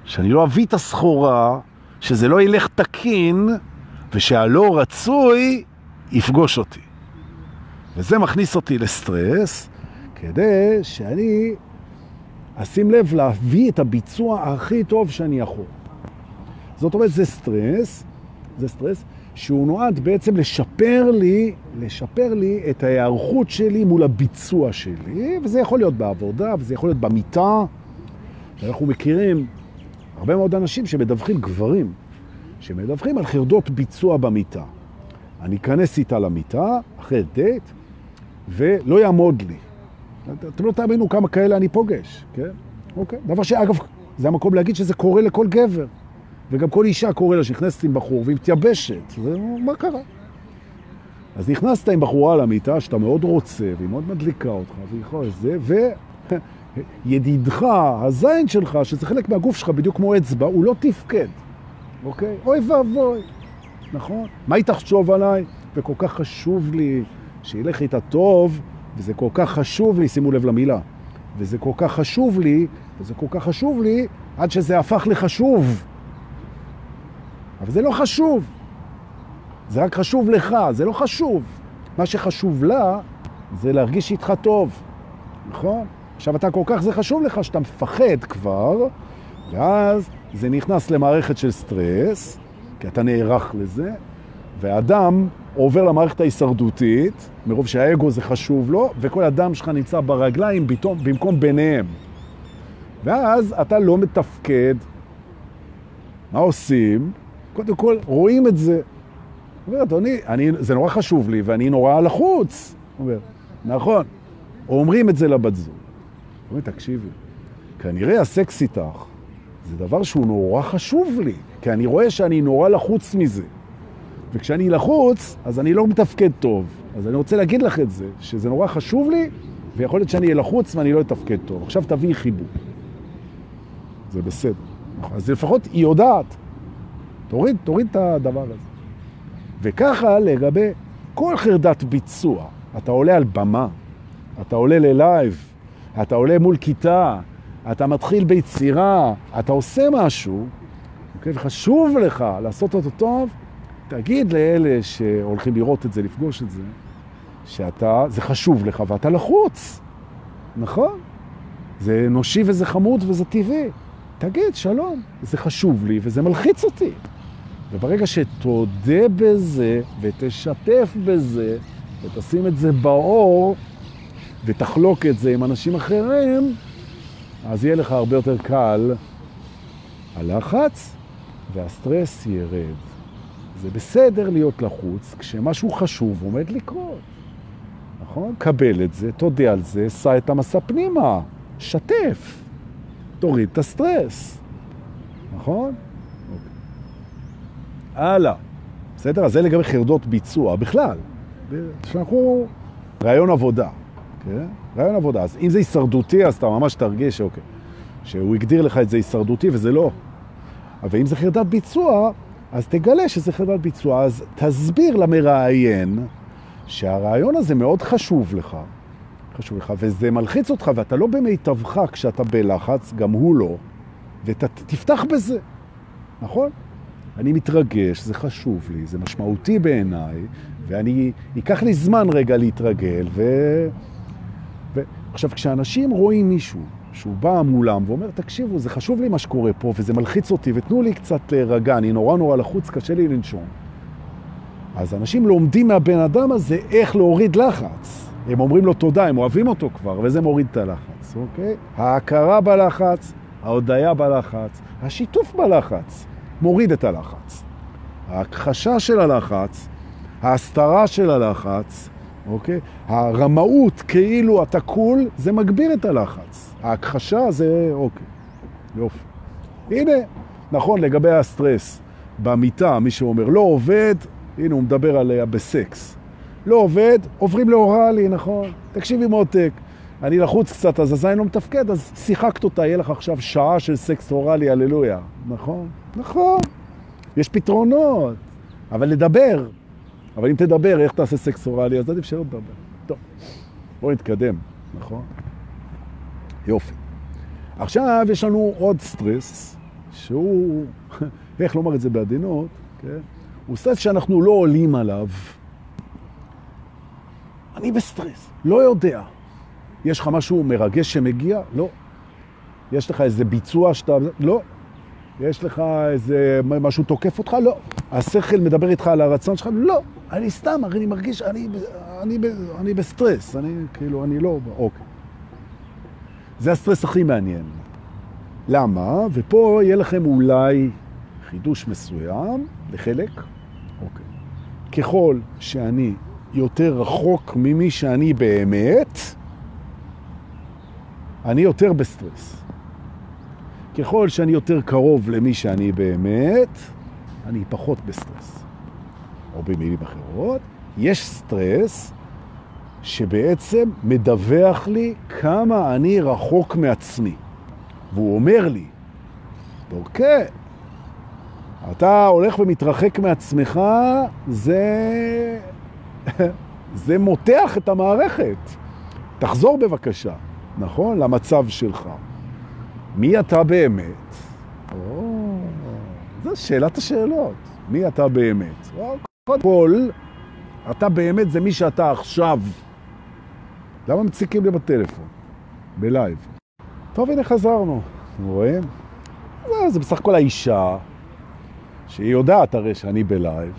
[SPEAKER 1] שאני לא אביא את הסחורה, שזה לא ילך תקין, ושהלא רצוי יפגוש אותי. וזה מכניס אותי לסטרס, כדי שאני אשים לב להביא את הביצוע הכי טוב שאני יכול. זאת אומרת, זה סטרס, זה סטרס שהוא נועד בעצם לשפר לי, לשפר לי את ההיערכות שלי מול הביצוע שלי, וזה יכול להיות בעבודה, וזה יכול להיות במיטה. אנחנו מכירים הרבה מאוד אנשים שמדווחים, גברים, שמדווחים על חרדות ביצוע במיטה. אני אכנס איתה למיטה, אחרי דייט, ולא יעמוד לי. אתם לא תאמינו כמה כאלה אני פוגש, כן? אוקיי. דבר שאגב, זה המקום להגיד שזה קורה לכל גבר. וגם כל אישה קורה לה שנכנסת עם בחור והיא מתייבשת. זה, מה קרה? אז נכנסת עם בחורה למיטה שאתה מאוד רוצה, והיא מאוד מדליקה אותך, והיא יכולה לזה, וידידך, הזין שלך, שזה חלק מהגוף שלך, בדיוק כמו אצבע, הוא לא תפקד, אוקיי? אוי ואבוי, נכון? מה היא תחשוב עליי? וכל כך חשוב לי שילך איתה טוב, וזה כל כך חשוב לי, שימו לב למילה, וזה כל כך חשוב לי, וזה כל כך חשוב לי, עד שזה הפך לחשוב. אבל זה לא חשוב. זה רק חשוב לך, זה לא חשוב. מה שחשוב לה זה להרגיש איתך טוב, נכון? עכשיו אתה כל כך, זה חשוב לך שאתה מפחד כבר, ואז זה נכנס למערכת של סטרס, כי אתה נערך לזה, ואדם עובר למערכת ההישרדותית, מרוב שהאגו זה חשוב לו, וכל אדם שלך נמצא ברגליים במקום, במקום ביניהם. ואז אתה לא מתפקד. מה עושים? קודם כל, רואים את זה. אומר, אדוני, אני, זה נורא חשוב לי, ואני נורא לחוץ. אומר, נכון. אומרים את זה לבת זוג. אומרים, תקשיבי, כנראה הסקס איתך זה דבר שהוא נורא חשוב לי, כי אני רואה שאני נורא לחוץ מזה. וכשאני לחוץ, אז אני לא מתפקד טוב. אז אני רוצה להגיד לך את זה, שזה נורא חשוב לי, ויכול להיות שאני אהיה לחוץ ואני לא אתפקד טוב. עכשיו תביאי חיבוק. זה בסדר. אז לפחות היא יודעת. תוריד, תוריד את הדבר הזה. וככה לגבי כל חרדת ביצוע. אתה עולה על במה, אתה עולה ללייב, אתה עולה מול כיתה, אתה מתחיל ביצירה, אתה עושה משהו, אוקיי? וחשוב לך לעשות אותו טוב, תגיד לאלה שהולכים לראות את זה, לפגוש את זה, שאתה, זה חשוב לך ואתה לחוץ, נכון? זה אנושי וזה חמוד וזה טבעי. תגיד, שלום, זה חשוב לי וזה מלחיץ אותי. וברגע שתודה בזה ותשתף בזה ותשים את זה באור ותחלוק את זה עם אנשים אחרים, אז יהיה לך הרבה יותר קל הלחץ והסטרס ירד. זה בסדר להיות לחוץ כשמשהו חשוב עומד לקרות. נכון? קבל את זה, תודה על זה, סע את המסע פנימה, שתף, תוריד את הסטרס. נכון? הלאה. בסדר? אז זה לגבי חרדות ביצוע בכלל. שאנחנו... רעיון עבודה. כן? רעיון עבודה. אז אם זה הישרדותי, אז אתה ממש תרגיש שאוקיי, שהוא הגדיר לך את זה הישרדותי וזה לא. אבל אם זה חרדת ביצוע, אז תגלה שזה חרדת ביצוע. אז תסביר למראיין שהרעיון הזה מאוד חשוב לך, חשוב לך, וזה מלחיץ אותך, ואתה לא במיטבך כשאתה בלחץ, גם הוא לא, ותפתח בזה, נכון? אני מתרגש, זה חשוב לי, זה משמעותי בעיניי, ואני, ייקח לי זמן רגע להתרגל, ו... עכשיו, כשאנשים רואים מישהו שהוא בא מולם ואומר, תקשיבו, זה חשוב לי מה שקורה פה, וזה מלחיץ אותי, ותנו לי קצת להירגע, אני נורא נורא לחוץ, קשה לי לנשום. אז אנשים לומדים מהבן אדם הזה איך להוריד לחץ. הם אומרים לו תודה, הם אוהבים אותו כבר, וזה מוריד את הלחץ, אוקיי? ההכרה בלחץ, ההודעה בלחץ, השיתוף בלחץ. מוריד את הלחץ. ההכחשה של הלחץ, ההסתרה של הלחץ, אוקיי? הרמאות כאילו אתה קול, זה מגביר את הלחץ. ההכחשה זה, אוקיי, יופי. הנה, נכון, לגבי הסטרס, במיטה, מי שאומר לא עובד, הנה הוא מדבר עליה בסקס. לא עובד, עוברים לאוראלי, נכון? תקשיבי מותק, אני לחוץ קצת, אז הזין לא מתפקד, אז שיחקת אותה, יהיה לך עכשיו שעה של סקס אוראלי, הללויה, נכון? נכון, יש פתרונות, אבל לדבר. אבל אם תדבר, איך תעשה סקס אוראלי, אז עדיף שלא תדבר. טוב, בואו נתקדם, נכון? יופי. עכשיו יש לנו עוד סטרס, שהוא, איך לומר את זה בעדינות, כן? הוא סטרס שאנחנו לא עולים עליו. אני בסטרס, לא יודע. יש לך משהו מרגש שמגיע? לא. יש לך איזה ביצוע שאתה... לא. יש לך איזה משהו תוקף אותך? לא. השכל מדבר איתך על הרצון שלך? לא. אני סתם, אני מרגיש, אני, אני, אני בסטרס, אני כאילו, אני לא, אוקיי. זה הסטרס הכי מעניין. למה? ופה יהיה לכם אולי חידוש מסוים, לחלק, אוקיי. ככל שאני יותר רחוק ממי שאני באמת, אני יותר בסטרס. ככל שאני יותר קרוב למי שאני באמת, אני פחות בסטרס. או במילים אחרות, יש סטרס שבעצם מדווח לי כמה אני רחוק מעצמי. והוא אומר לי, אוקיי, אתה הולך ומתרחק מעצמך, זה זה מותח את המערכת. תחזור בבקשה, נכון? למצב שלך. מי אתה באמת? או, זו שאלת השאלות. מי אתה באמת? קודם כל, אתה באמת זה מי שאתה עכשיו. למה מציקים לי בטלפון? בלייב. טוב, הנה חזרנו. רואים? זה, זה בסך הכל האישה, שהיא יודעת הרי שאני בלייב.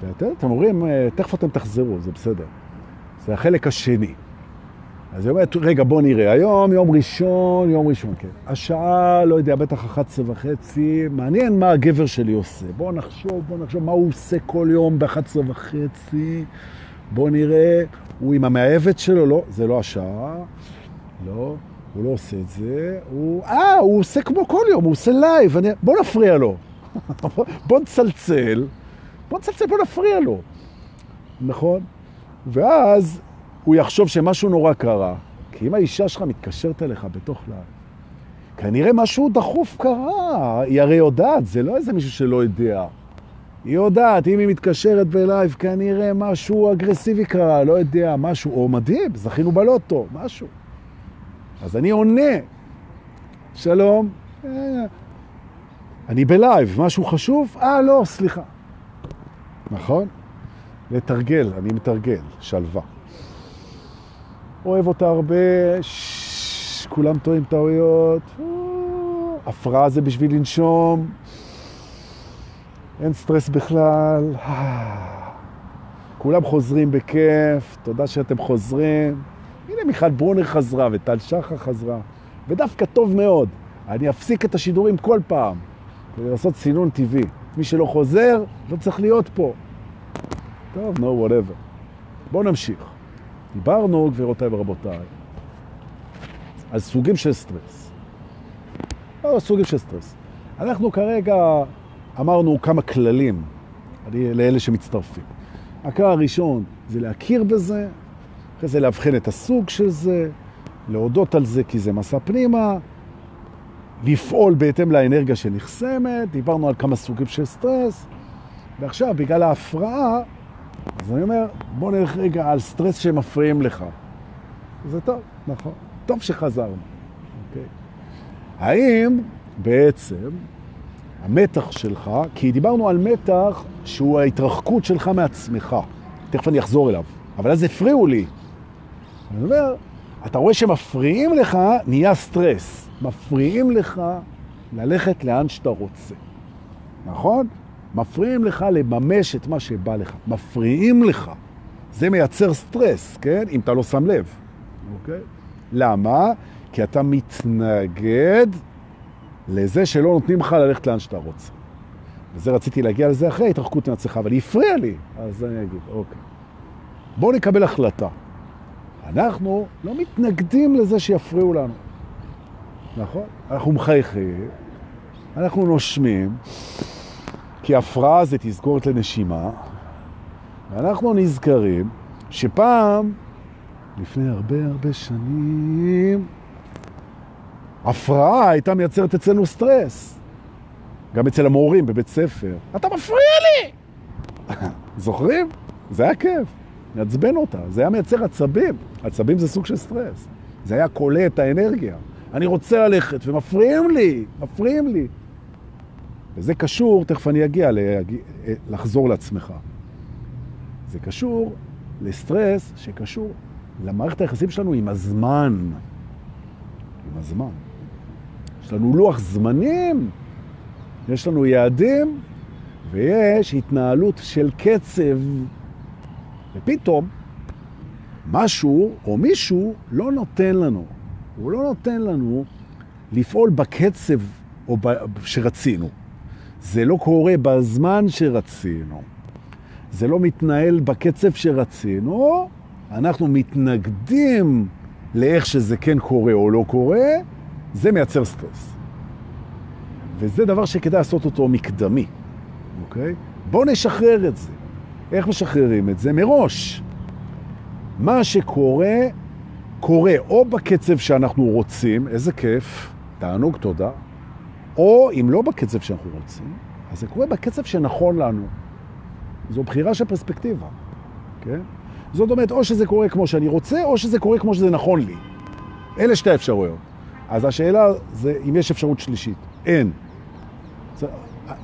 [SPEAKER 1] ואתם אומרים, אה, תכף אתם תחזרו, זה בסדר. זה החלק השני. אז היא אומרת, רגע, בוא נראה. היום יום ראשון, יום ראשון, כן. השעה, לא יודע, בטח 11 וחצי. מעניין מה הגבר שלי עושה. בוא נחשוב, בוא נחשוב מה הוא עושה כל יום ב-11 וחצי. בוא נראה, הוא עם המאהבת שלו, לא, זה לא השעה. לא, הוא לא עושה את זה. הוא, אה, הוא עושה כמו כל יום, הוא עושה לייב. אני, בוא נפריע לו. בוא נצלצל. בוא נצלצל, בוא נפריע לו. נכון? ואז הוא יחשוב שמשהו נורא קרה. כי אם האישה שלך מתקשרת אליך בתוך לייב, כנראה משהו דחוף קרה. היא הרי יודעת, זה לא איזה מישהו שלא יודע. היא יודעת, אם היא מתקשרת בלייב, כנראה משהו אגרסיבי קרה, לא יודע, משהו, או מדהים, זכינו בלוטו, משהו. אז אני עונה, שלום, אה, אני בלייב, משהו חשוב? אה, לא, סליחה. נכון? לתרגל, אני מתרגל, שלווה. אוהב אותה הרבה, ש... כולם טועים טעויות, הפרעה זה בשביל לנשום, אין סטרס בכלל, כולם חוזרים בכיף, תודה שאתם חוזרים. הנה מיכל ברונר חזרה וטל שחר חזרה, ודווקא טוב מאוד. אני אפסיק את השידורים כל פעם, כדי לעשות סינון טבעי. מי שלא חוזר, לא צריך להיות פה. טוב, no, whatever. בואו נמשיך. דיברנו, גבירותיי ורבותיי, על סוגים של סטרס. לא, סוגים של סטרס. אנחנו כרגע אמרנו כמה כללים לאלה שמצטרפים. הכלל הראשון זה להכיר בזה, אחרי זה להבחן את הסוג של זה, להודות על זה כי זה מסע פנימה, לפעול בהתאם לאנרגיה שנחסמת, דיברנו על כמה סוגים של סטרס, ועכשיו בגלל ההפרעה אז אני אומר, בוא נלך רגע על סטרס שמפריעים לך. זה טוב, נכון. טוב שחזרנו. אוקיי. האם בעצם המתח שלך, כי דיברנו על מתח שהוא ההתרחקות שלך מעצמך. תכף אני אחזור אליו. אבל אז הפריעו לי. אני אומר, אתה רואה שמפריעים לך, נהיה סטרס. מפריעים לך ללכת לאן שאתה רוצה. נכון? מפריעים לך לממש את מה שבא לך. מפריעים לך. זה מייצר סטרס, כן? אם אתה לא שם לב. אוקיי? למה? כי אתה מתנגד לזה שלא נותנים לך ללכת לאן שאתה רוצה. וזה רציתי להגיע לזה אחרי התרחקות מעצמך, אבל היא הפריעה לי. אז אני אגיד, אוקיי. בואו נקבל החלטה. אנחנו לא מתנגדים לזה שיפריעו לנו. נכון? אנחנו מחייכים, אנחנו נושמים, כי הפרעה זה תזכורת לנשימה, ואנחנו נזכרים שפעם, לפני הרבה הרבה שנים, הפרעה הייתה מייצרת אצלנו סטרס. גם אצל המורים בבית ספר. אתה מפריע לי! זוכרים? זה היה כיף, נעצבן אותה. זה היה מייצר עצבים. עצבים זה סוג של סטרס. זה היה קולה את האנרגיה. אני רוצה ללכת ומפריעים לי, מפריעים לי. וזה קשור, תכף אני אגיע לחזור לעצמך. זה קשור לסטרס שקשור למערכת היחסים שלנו עם הזמן. עם הזמן. יש לנו לוח זמנים, יש לנו יעדים, ויש התנהלות של קצב. ופתאום משהו או מישהו לא נותן לנו. הוא לא נותן לנו לפעול בקצב או ב... שרצינו. זה לא קורה בזמן שרצינו. זה לא מתנהל בקצב שרצינו. אנחנו מתנגדים לאיך שזה כן קורה או לא קורה, זה מייצר סטרס. וזה דבר שכדאי לעשות אותו מקדמי, אוקיי? בואו נשחרר את זה. איך משחררים את זה? מראש. מה שקורה, קורה או בקצב שאנחנו רוצים, איזה כיף, תענוג, תודה, או אם לא בקצב שאנחנו רוצים, אז זה קורה בקצב שנכון לנו. זו בחירה של פרספקטיבה, כן? זאת אומרת, או שזה קורה כמו שאני רוצה, או שזה קורה כמו שזה נכון לי. אלה שתי האפשרויות. אז השאלה זה אם יש אפשרות שלישית. אין.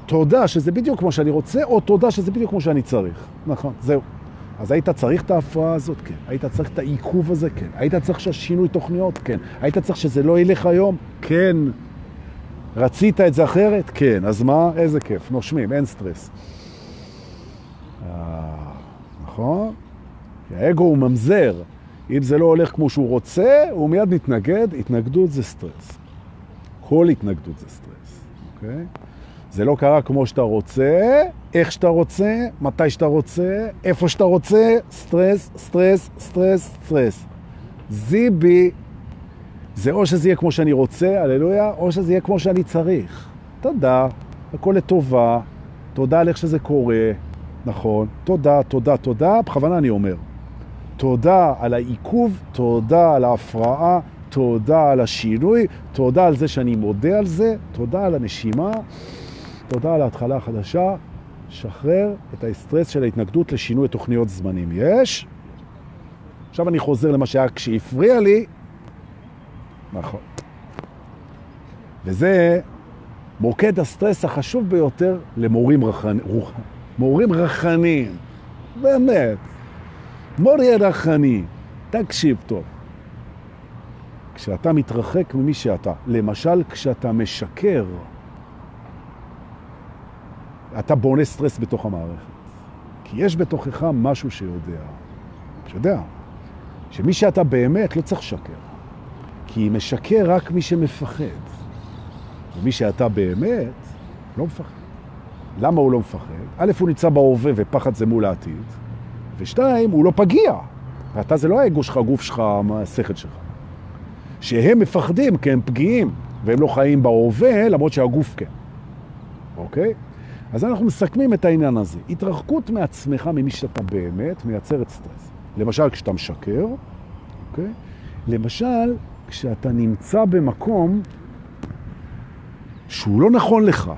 [SPEAKER 1] תודה שזה בדיוק כמו שאני רוצה, או תודה שזה בדיוק כמו שאני צריך. נכון, זהו. אז היית צריך את ההפרעה הזאת? כן. היית צריך את העיכוב הזה? כן. היית צריך שינוי תוכניות? כן. היית צריך שזה לא ילך היום? כן. רצית את זה אחרת? כן. אז מה? איזה כיף. נושמים, אין סטרס. אה, נכון? האגו הוא ממזר. אם זה לא הולך כמו שהוא רוצה, הוא מיד מתנגד. התנגדות זה סטרס. כל התנגדות זה סטרס, אוקיי? זה לא קרה כמו שאתה רוצה, איך שאתה רוצה, מתי שאתה רוצה, איפה שאתה רוצה, סטרס, סטרס, סטרס, סטרס. זיבי, זה או שזה יהיה כמו שאני רוצה, הללויה, או שזה יהיה כמו שאני צריך. תודה, הכל לטובה, תודה על איך שזה קורה, נכון, תודה, תודה, תודה, בכוונה אני אומר. תודה על העיכוב, תודה על ההפרעה, תודה על השינוי, תודה על זה שאני מודה על זה, תודה על הנשימה, תודה על ההתחלה החדשה. שחרר את האסטרס של ההתנגדות לשינוי תוכניות זמנים. יש? עכשיו אני חוזר למה שהיה כשהפריע לי. נכון. וזה מוקד הסטרס החשוב ביותר למורים רחנ... מורים רחניים. באמת. מורי רחני, תקשיב טוב. כשאתה מתרחק ממי שאתה, למשל כשאתה משקר, אתה בונה סטרס בתוך המערכת. כי יש בתוכך משהו שיודע, שיודע, שמי שאתה באמת לא צריך לשקר. כי משקר רק מי שמפחד. ומי שאתה באמת לא מפחד. למה הוא לא מפחד? א', הוא נמצא בהווה ופחד זה מול העתיד, ושתיים, הוא לא פגיע. ואתה זה לא האגו שלך, הגוף שלך, השכל שלך. שהם מפחדים כי הם פגיעים, והם לא חיים בהווה, למרות שהגוף כן. אוקיי? אז אנחנו מסכמים את העניין הזה. התרחקות מעצמך ממי שאתה באמת מייצרת סטרס. למשל, כשאתה משקר, אוקיי? למשל, כשאתה נמצא במקום שהוא לא נכון לך.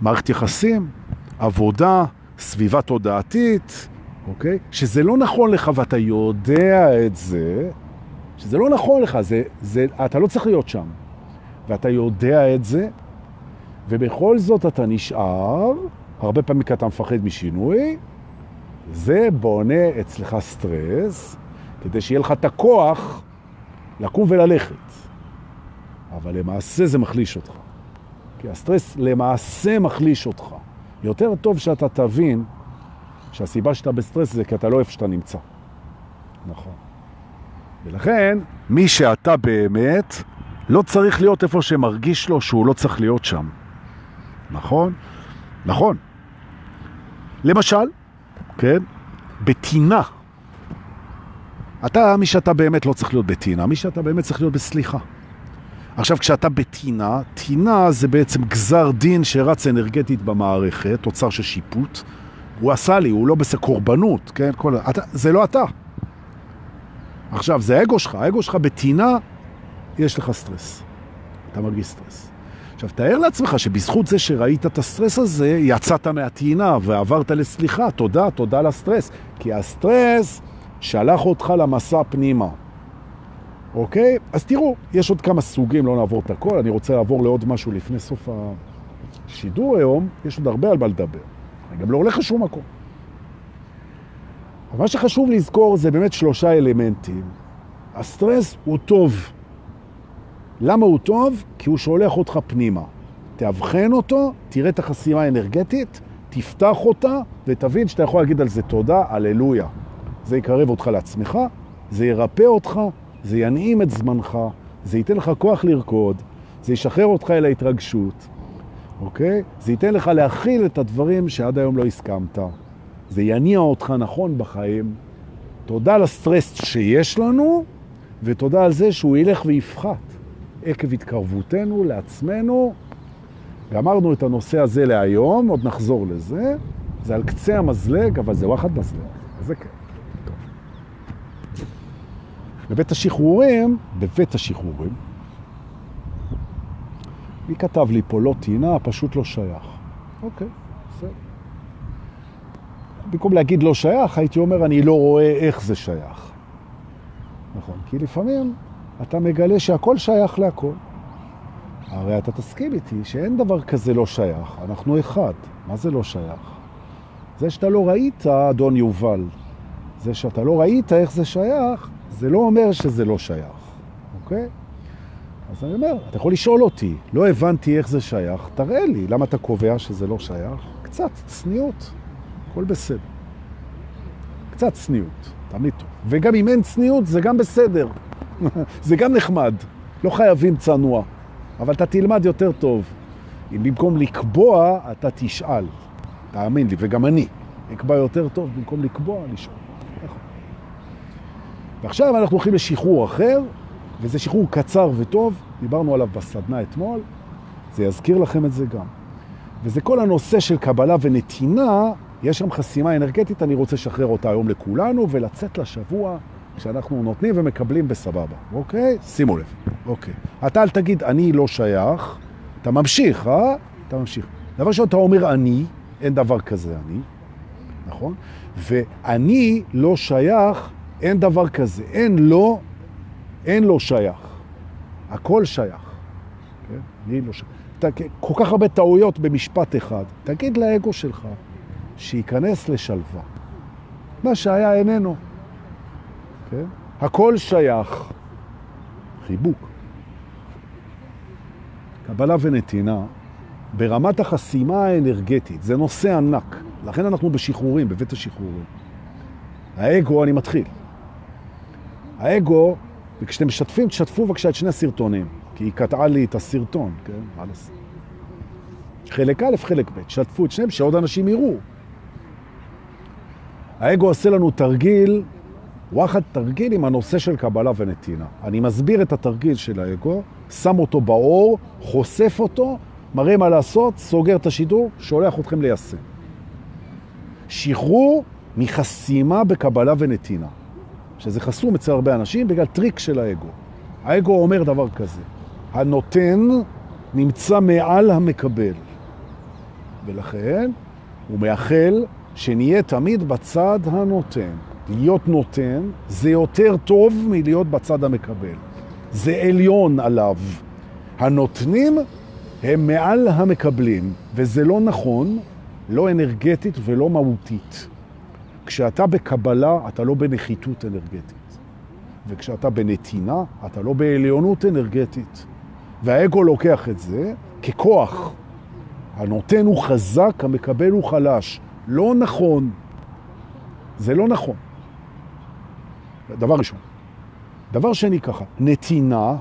[SPEAKER 1] מערכת יחסים, עבודה, סביבה תודעתית, אוקיי? שזה לא נכון לך ואתה יודע את זה, שזה לא נכון לך, זה, זה, אתה לא צריך להיות שם. ואתה יודע את זה, ובכל זאת אתה נשאר, הרבה פעמים כי אתה מפחד משינוי, זה בונה אצלך סטרס, כדי שיהיה לך את הכוח לקום וללכת. אבל למעשה זה מחליש אותך. כי הסטרס למעשה מחליש אותך. יותר טוב שאתה תבין שהסיבה שאתה בסטרס זה כי אתה לא איפה שאתה נמצא. נכון. ולכן, מי שאתה באמת, לא צריך להיות איפה שמרגיש לו שהוא לא צריך להיות שם. נכון? נכון. למשל, כן, בטינה. אתה, מי שאתה באמת לא צריך להיות בטינה, מי שאתה באמת צריך להיות בסליחה. עכשיו, כשאתה בטינה, טינה זה בעצם גזר דין שרץ אנרגטית במערכת, תוצר של שיפוט. הוא עשה לי, הוא לא בסדר קורבנות, כן? כל... אתה, זה לא אתה. עכשיו, זה האגו שלך, האגו שלך בטינה, יש לך סטרס. אתה מרגיש סטרס. עכשיו, תאר לעצמך שבזכות זה שראית את הסטרס הזה, יצאת מהטינה ועברת לסליחה. תודה, תודה לסטרס. כי הסטרס שלח אותך למסע פנימה. אוקיי? אז תראו, יש עוד כמה סוגים, לא נעבור את הכל. אני רוצה לעבור לעוד משהו לפני סוף השידור היום. יש עוד הרבה על מה לדבר. אני גם לא הולך לשום מקום. מה שחשוב לזכור זה באמת שלושה אלמנטים. הסטרס הוא טוב. למה הוא טוב? כי הוא שולח אותך פנימה. תאבחן אותו, תראה את החסימה האנרגטית, תפתח אותה ותבין שאתה יכול להגיד על זה תודה, הללויה. זה יקרב אותך לעצמך, זה ירפא אותך, זה ינעים את זמנך, זה ייתן לך כוח לרקוד, זה ישחרר אותך אל ההתרגשות, אוקיי? זה ייתן לך להכיל את הדברים שעד היום לא הסכמת. זה יניע אותך נכון בחיים. תודה לסטרס שיש לנו, ותודה על זה שהוא ילך ויפחת עקב התקרבותנו לעצמנו. גמרנו את הנושא הזה להיום, עוד נחזור לזה. זה על קצה המזלג, אבל זה וואחד מזלג. זה כן. בבית השחרורים, בבית השחרורים, מי כתב לי פה לא טינה, פשוט לא שייך. אוקיי, בסדר. במקום להגיד לא שייך, הייתי אומר, אני לא רואה איך זה שייך. נכון, כי לפעמים אתה מגלה שהכל שייך להכל. הרי אתה תסכים איתי שאין דבר כזה לא שייך, אנחנו אחד. מה זה לא שייך? זה שאתה לא ראית, אדון יובל, זה שאתה לא ראית איך זה שייך, זה לא אומר שזה לא שייך, אוקיי? אז אני אומר, אתה יכול לשאול אותי, לא הבנתי איך זה שייך, תראה לי, למה אתה קובע שזה לא שייך? קצת צניעות, הכל בסדר. קצת צניעות, תמיד טוב. וגם אם אין צניעות, זה גם בסדר. זה גם נחמד. לא חייבים צנוע, אבל אתה תלמד יותר טוב. אם במקום לקבוע, אתה תשאל. תאמין לי, וגם אני. אקבע יותר טוב במקום לקבוע, לשאול. ועכשיו אנחנו הולכים לשחרור אחר, וזה שחרור קצר וטוב, דיברנו עליו בסדנה אתמול, זה יזכיר לכם את זה גם. וזה כל הנושא של קבלה ונתינה, יש שם חסימה אנרגטית, אני רוצה לשחרר אותה היום לכולנו, ולצאת לשבוע שאנחנו נותנים ומקבלים בסבבה, אוקיי? שימו לב, אוקיי. אתה אל תגיד, אני לא שייך, אתה ממשיך, אה? אתה ממשיך. דבר שאתה אומר אני, אין דבר כזה אני, נכון? ואני לא שייך, אין דבר כזה. אין לא, אין לא שייך. הכל שייך. כן? אני לא שייך. אתה, כל כך הרבה טעויות במשפט אחד. תגיד לאגו שלך שייכנס לשלווה. מה שהיה איננו. כן? הכל שייך. חיבוק. קבלה ונתינה, ברמת החסימה האנרגטית, זה נושא ענק. לכן אנחנו בשחרורים, בבית השחרורים. האגו, אני מתחיל. האגו, וכשאתם משתפים, תשתפו בבקשה את שני הסרטונים, כי היא קטעה לי את הסרטון, כן? לעשות? חלק א', חלק ב', תשתפו את שניהם, שעוד אנשים יראו. האגו עושה לנו תרגיל, וואחד תרגיל עם הנושא של קבלה ונתינה. אני מסביר את התרגיל של האגו, שם אותו באור, חושף אותו, מראה מה לעשות, סוגר את השידור, שולח אתכם ליישם. שחרור מחסימה בקבלה ונתינה, שזה חסום אצל הרבה אנשים בגלל טריק של האגו. האגו אומר דבר כזה, הנותן נמצא מעל המקבל, ולכן הוא מאחל שנהיה תמיד בצד הנותן. להיות נותן זה יותר טוב מלהיות בצד המקבל. זה עליון עליו. הנותנים הם מעל המקבלים, וזה לא נכון, לא אנרגטית ולא מהותית. כשאתה בקבלה, אתה לא בנחיתות אנרגטית. וכשאתה בנתינה, אתה לא בעליונות אנרגטית. והאגו לוקח את זה ככוח. הנותן הוא חזק, המקבל הוא חלש. לא נכון. זה לא נכון. דבר ראשון. דבר שני ככה, נתינה,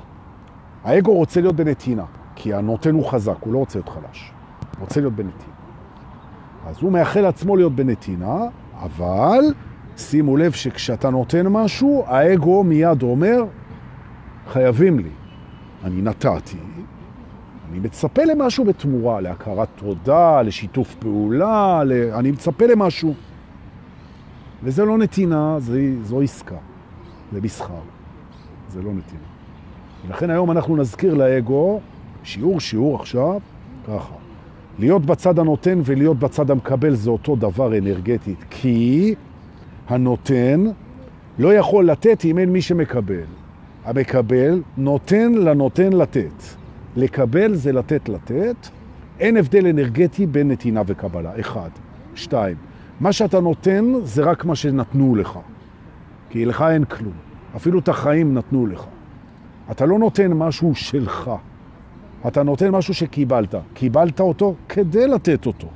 [SPEAKER 1] האגו רוצה להיות בנתינה, כי הנותן הוא חזק, הוא לא רוצה להיות חלש. הוא רוצה להיות בנתינה. אז הוא מאחל עצמו להיות בנתינה, אבל שימו לב שכשאתה נותן משהו, האגו מיד אומר, חייבים לי. אני נתתי, אני מצפה למשהו בתמורה, להכרת תודה, לשיתוף פעולה, ל... אני מצפה למשהו. וזה לא נתינה, זה, זו עסקה, זה מסחר, זה לא נתינה. ולכן היום אנחנו נזכיר לאגו, שיעור שיעור עכשיו, ככה. להיות בצד הנותן ולהיות בצד המקבל זה אותו דבר אנרגטית, כי הנותן לא יכול לתת אם אין מי שמקבל. המקבל נותן לנותן לתת. לקבל זה לתת לתת. אין הבדל אנרגטי בין נתינה וקבלה. אחד. שתיים. מה שאתה נותן זה רק מה שנתנו לך. כי לך אין כלום. אפילו את החיים נתנו לך. אתה לא נותן משהו שלך. אתה נותן משהו שקיבלת. קיבלת אותו כדי לתת אותו,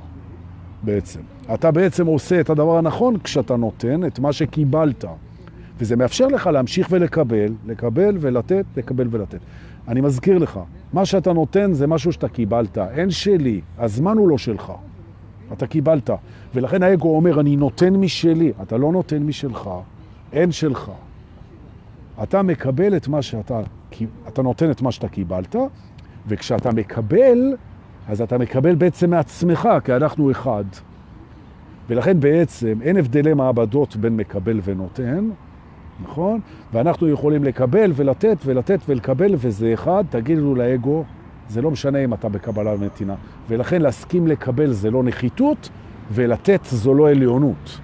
[SPEAKER 1] בעצם. אתה בעצם עושה את הדבר הנכון כשאתה נותן את מה שקיבלת. וזה מאפשר לך להמשיך ולקבל, לקבל ולתת, לקבל ולתת. אני מזכיר לך, מה שאתה נותן זה משהו שאתה קיבלת. אין שלי, הזמן הוא לא שלך. אתה קיבלת. ולכן האגו אומר, אני נותן משלי. אתה לא נותן משלך, אין שלך. אתה מקבל את מה שאתה, אתה נותן את מה שאתה קיבלת, וכשאתה מקבל, אז אתה מקבל בעצם מעצמך, כי אנחנו אחד. ולכן בעצם אין הבדלי מעמדות בין מקבל ונותן, נכון? ואנחנו יכולים לקבל ולתת ולתת ולקבל, וזה אחד, תגידו לאגו, זה לא משנה אם אתה בקבלה ונתינה. ולכן להסכים לקבל זה לא נחיתות, ולתת זו לא עליונות.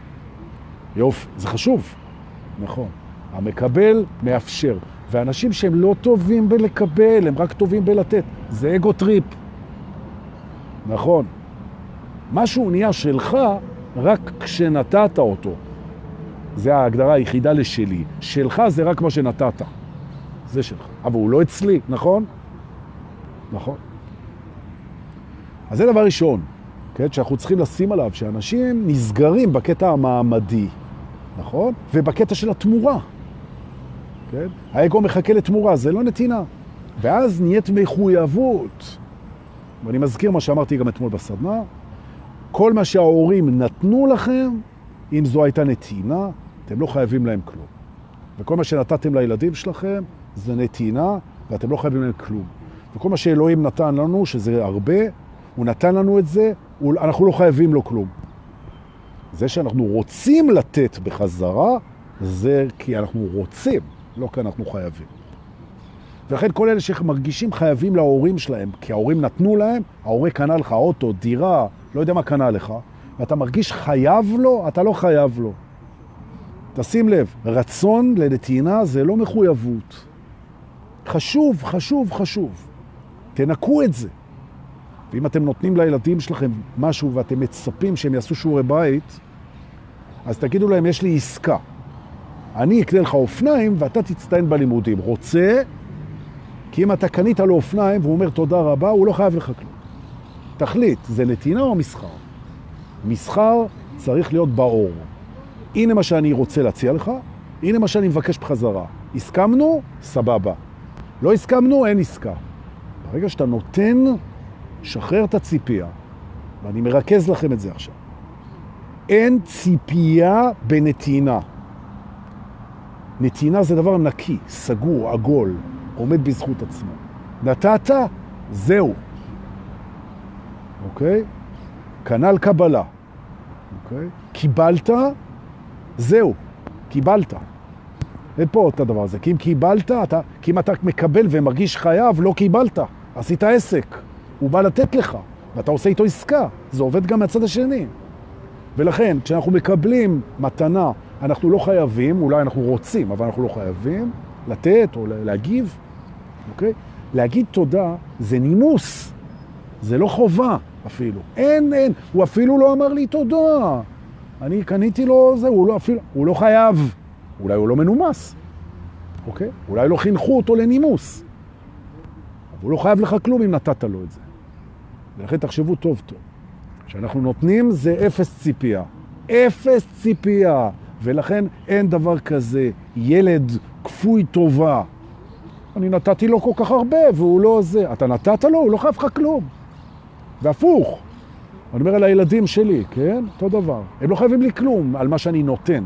[SPEAKER 1] יופי, זה חשוב. נכון. המקבל מאפשר. ואנשים שהם לא טובים בלקבל, הם רק טובים בלתת. זה ego trip. נכון. משהו נהיה שלך רק כשנתת אותו. זה ההגדרה היחידה לשלי. שלך זה רק מה שנתת. זה שלך. אבל הוא לא אצלי, נכון? נכון. אז זה דבר ראשון, כן? שאנחנו צריכים לשים עליו, שאנשים נסגרים בקטע המעמדי, נכון? ובקטע של התמורה. כן? האגו מחכה לתמורה, זה לא נתינה. ואז נהיית מחויבות. ואני מזכיר מה שאמרתי גם אתמול בסדנה, כל מה שההורים נתנו לכם, אם זו הייתה נתינה, אתם לא חייבים להם כלום. וכל מה שנתתם לילדים שלכם זה נתינה, ואתם לא חייבים להם כלום. וכל מה שאלוהים נתן לנו, שזה הרבה, הוא נתן לנו את זה, אנחנו לא חייבים לו כלום. זה שאנחנו רוצים לתת בחזרה, זה כי אנחנו רוצים, לא כי אנחנו חייבים. ולכן כל אלה שמרגישים חייבים להורים שלהם, כי ההורים נתנו להם, ההורה קנה לך אוטו, דירה, לא יודע מה קנה לך, ואתה מרגיש חייב לו, אתה לא חייב לו. תשים לב, רצון לנתינה זה לא מחויבות. חשוב, חשוב, חשוב. תנקו את זה. ואם אתם נותנים לילדים שלכם משהו ואתם מצפים שהם יעשו שיעורי בית, אז תגידו להם, יש לי עסקה. אני אקנה לך אופניים ואתה תצטיין בלימודים. רוצה? כי אם אתה קנית לו אופניים והוא אומר תודה רבה, הוא לא חייב לך כלום. תחליט, זה נתינה או מסחר? מסחר צריך להיות באור. הנה מה שאני רוצה להציע לך, הנה מה שאני מבקש בחזרה. הסכמנו? סבבה. לא הסכמנו? אין עסקה. ברגע שאתה נותן, שחרר את הציפייה. ואני מרכז לכם את זה עכשיו. אין ציפייה בנתינה. נתינה זה דבר נקי, סגור, עגול, עומד בזכות עצמו. נתת, זהו. אוקיי? כנ"ל קבלה. אוקיי? קיבלת, זהו, קיבלת. אין פה את הדבר הזה. כי אם קיבלת, אתה, כי אם אתה מקבל ומרגיש חייב, לא קיבלת. עשית עסק. הוא בא לתת לך, ואתה עושה איתו עסקה. זה עובד גם מהצד השני. ולכן, כשאנחנו מקבלים מתנה, אנחנו לא חייבים, אולי אנחנו רוצים, אבל אנחנו לא חייבים לתת או להגיב, אוקיי? להגיד תודה זה נימוס, זה לא חובה אפילו. אין, אין, הוא אפילו לא אמר לי תודה. אני קניתי לו זה, הוא לא אפילו, הוא לא חייב. אולי הוא לא מנומס, אוקיי? אולי לא חינכו אותו לנימוס. הוא לא חייב לך כלום אם נתת לו את זה. ולכן תחשבו טוב טוב. כשאנחנו נותנים זה אפס ציפייה. אפס ציפייה. ולכן אין דבר כזה ילד כפוי טובה. אני נתתי לו כל כך הרבה והוא לא זה. אתה נתת לו, הוא לא חייב לך כלום. והפוך. אני אומר על הילדים שלי, כן? אותו דבר. הם לא חייבים לי כלום על מה שאני נותן.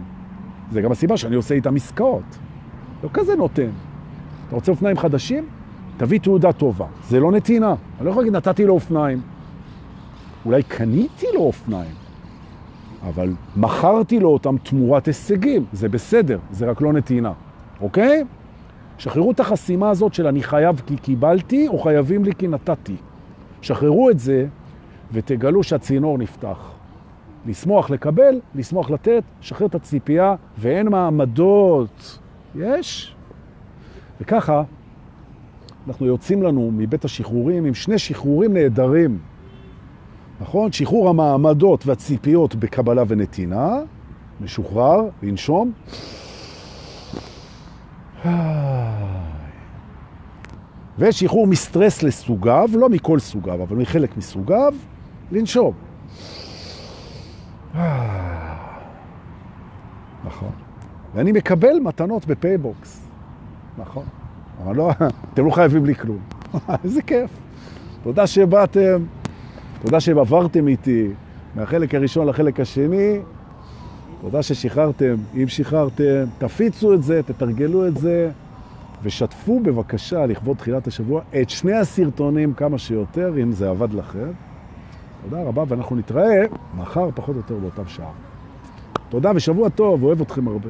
[SPEAKER 1] זה גם הסיבה שאני עושה איתם עסקאות. לא כזה נותן. אתה רוצה אופניים חדשים? תביא תעודה טובה. זה לא נתינה. אני לא יכול להגיד, נתתי לו אופניים. אולי קניתי לו אופניים, אבל מכרתי לו אותם תמורת הישגים. זה בסדר, זה רק לא נתינה. אוקיי? שחררו את החסימה הזאת של אני חייב כי קיבלתי, או חייבים לי כי נתתי. שחררו את זה ותגלו שהצינור נפתח. לשמוח לקבל, לשמוח לתת, שחרר את הציפייה, ואין מעמדות. יש. וככה אנחנו יוצאים לנו מבית השחרורים עם שני שחרורים נהדרים. נכון? שחרור המעמדות והציפיות בקבלה ונתינה, משוחרר, לנשום. ושחרור מסטרס לסוגיו, לא מכל סוגיו, אבל מחלק מסוגיו, לנשום. נכון. ואני מקבל מתנות בפייבוקס. נכון. אבל לא, אתם לא חייבים לי כלום. איזה כיף. תודה שבאתם, תודה שעברתם איתי מהחלק הראשון לחלק השני. תודה ששחררתם. אם שחררתם, תפיצו את זה, תתרגלו את זה, ושתפו בבקשה לכבוד תחילת השבוע את שני הסרטונים כמה שיותר, אם זה עבד לכם. תודה רבה, ואנחנו נתראה מחר פחות או יותר באותם שעה. תודה ושבוע טוב, אוהב אתכם הרבה.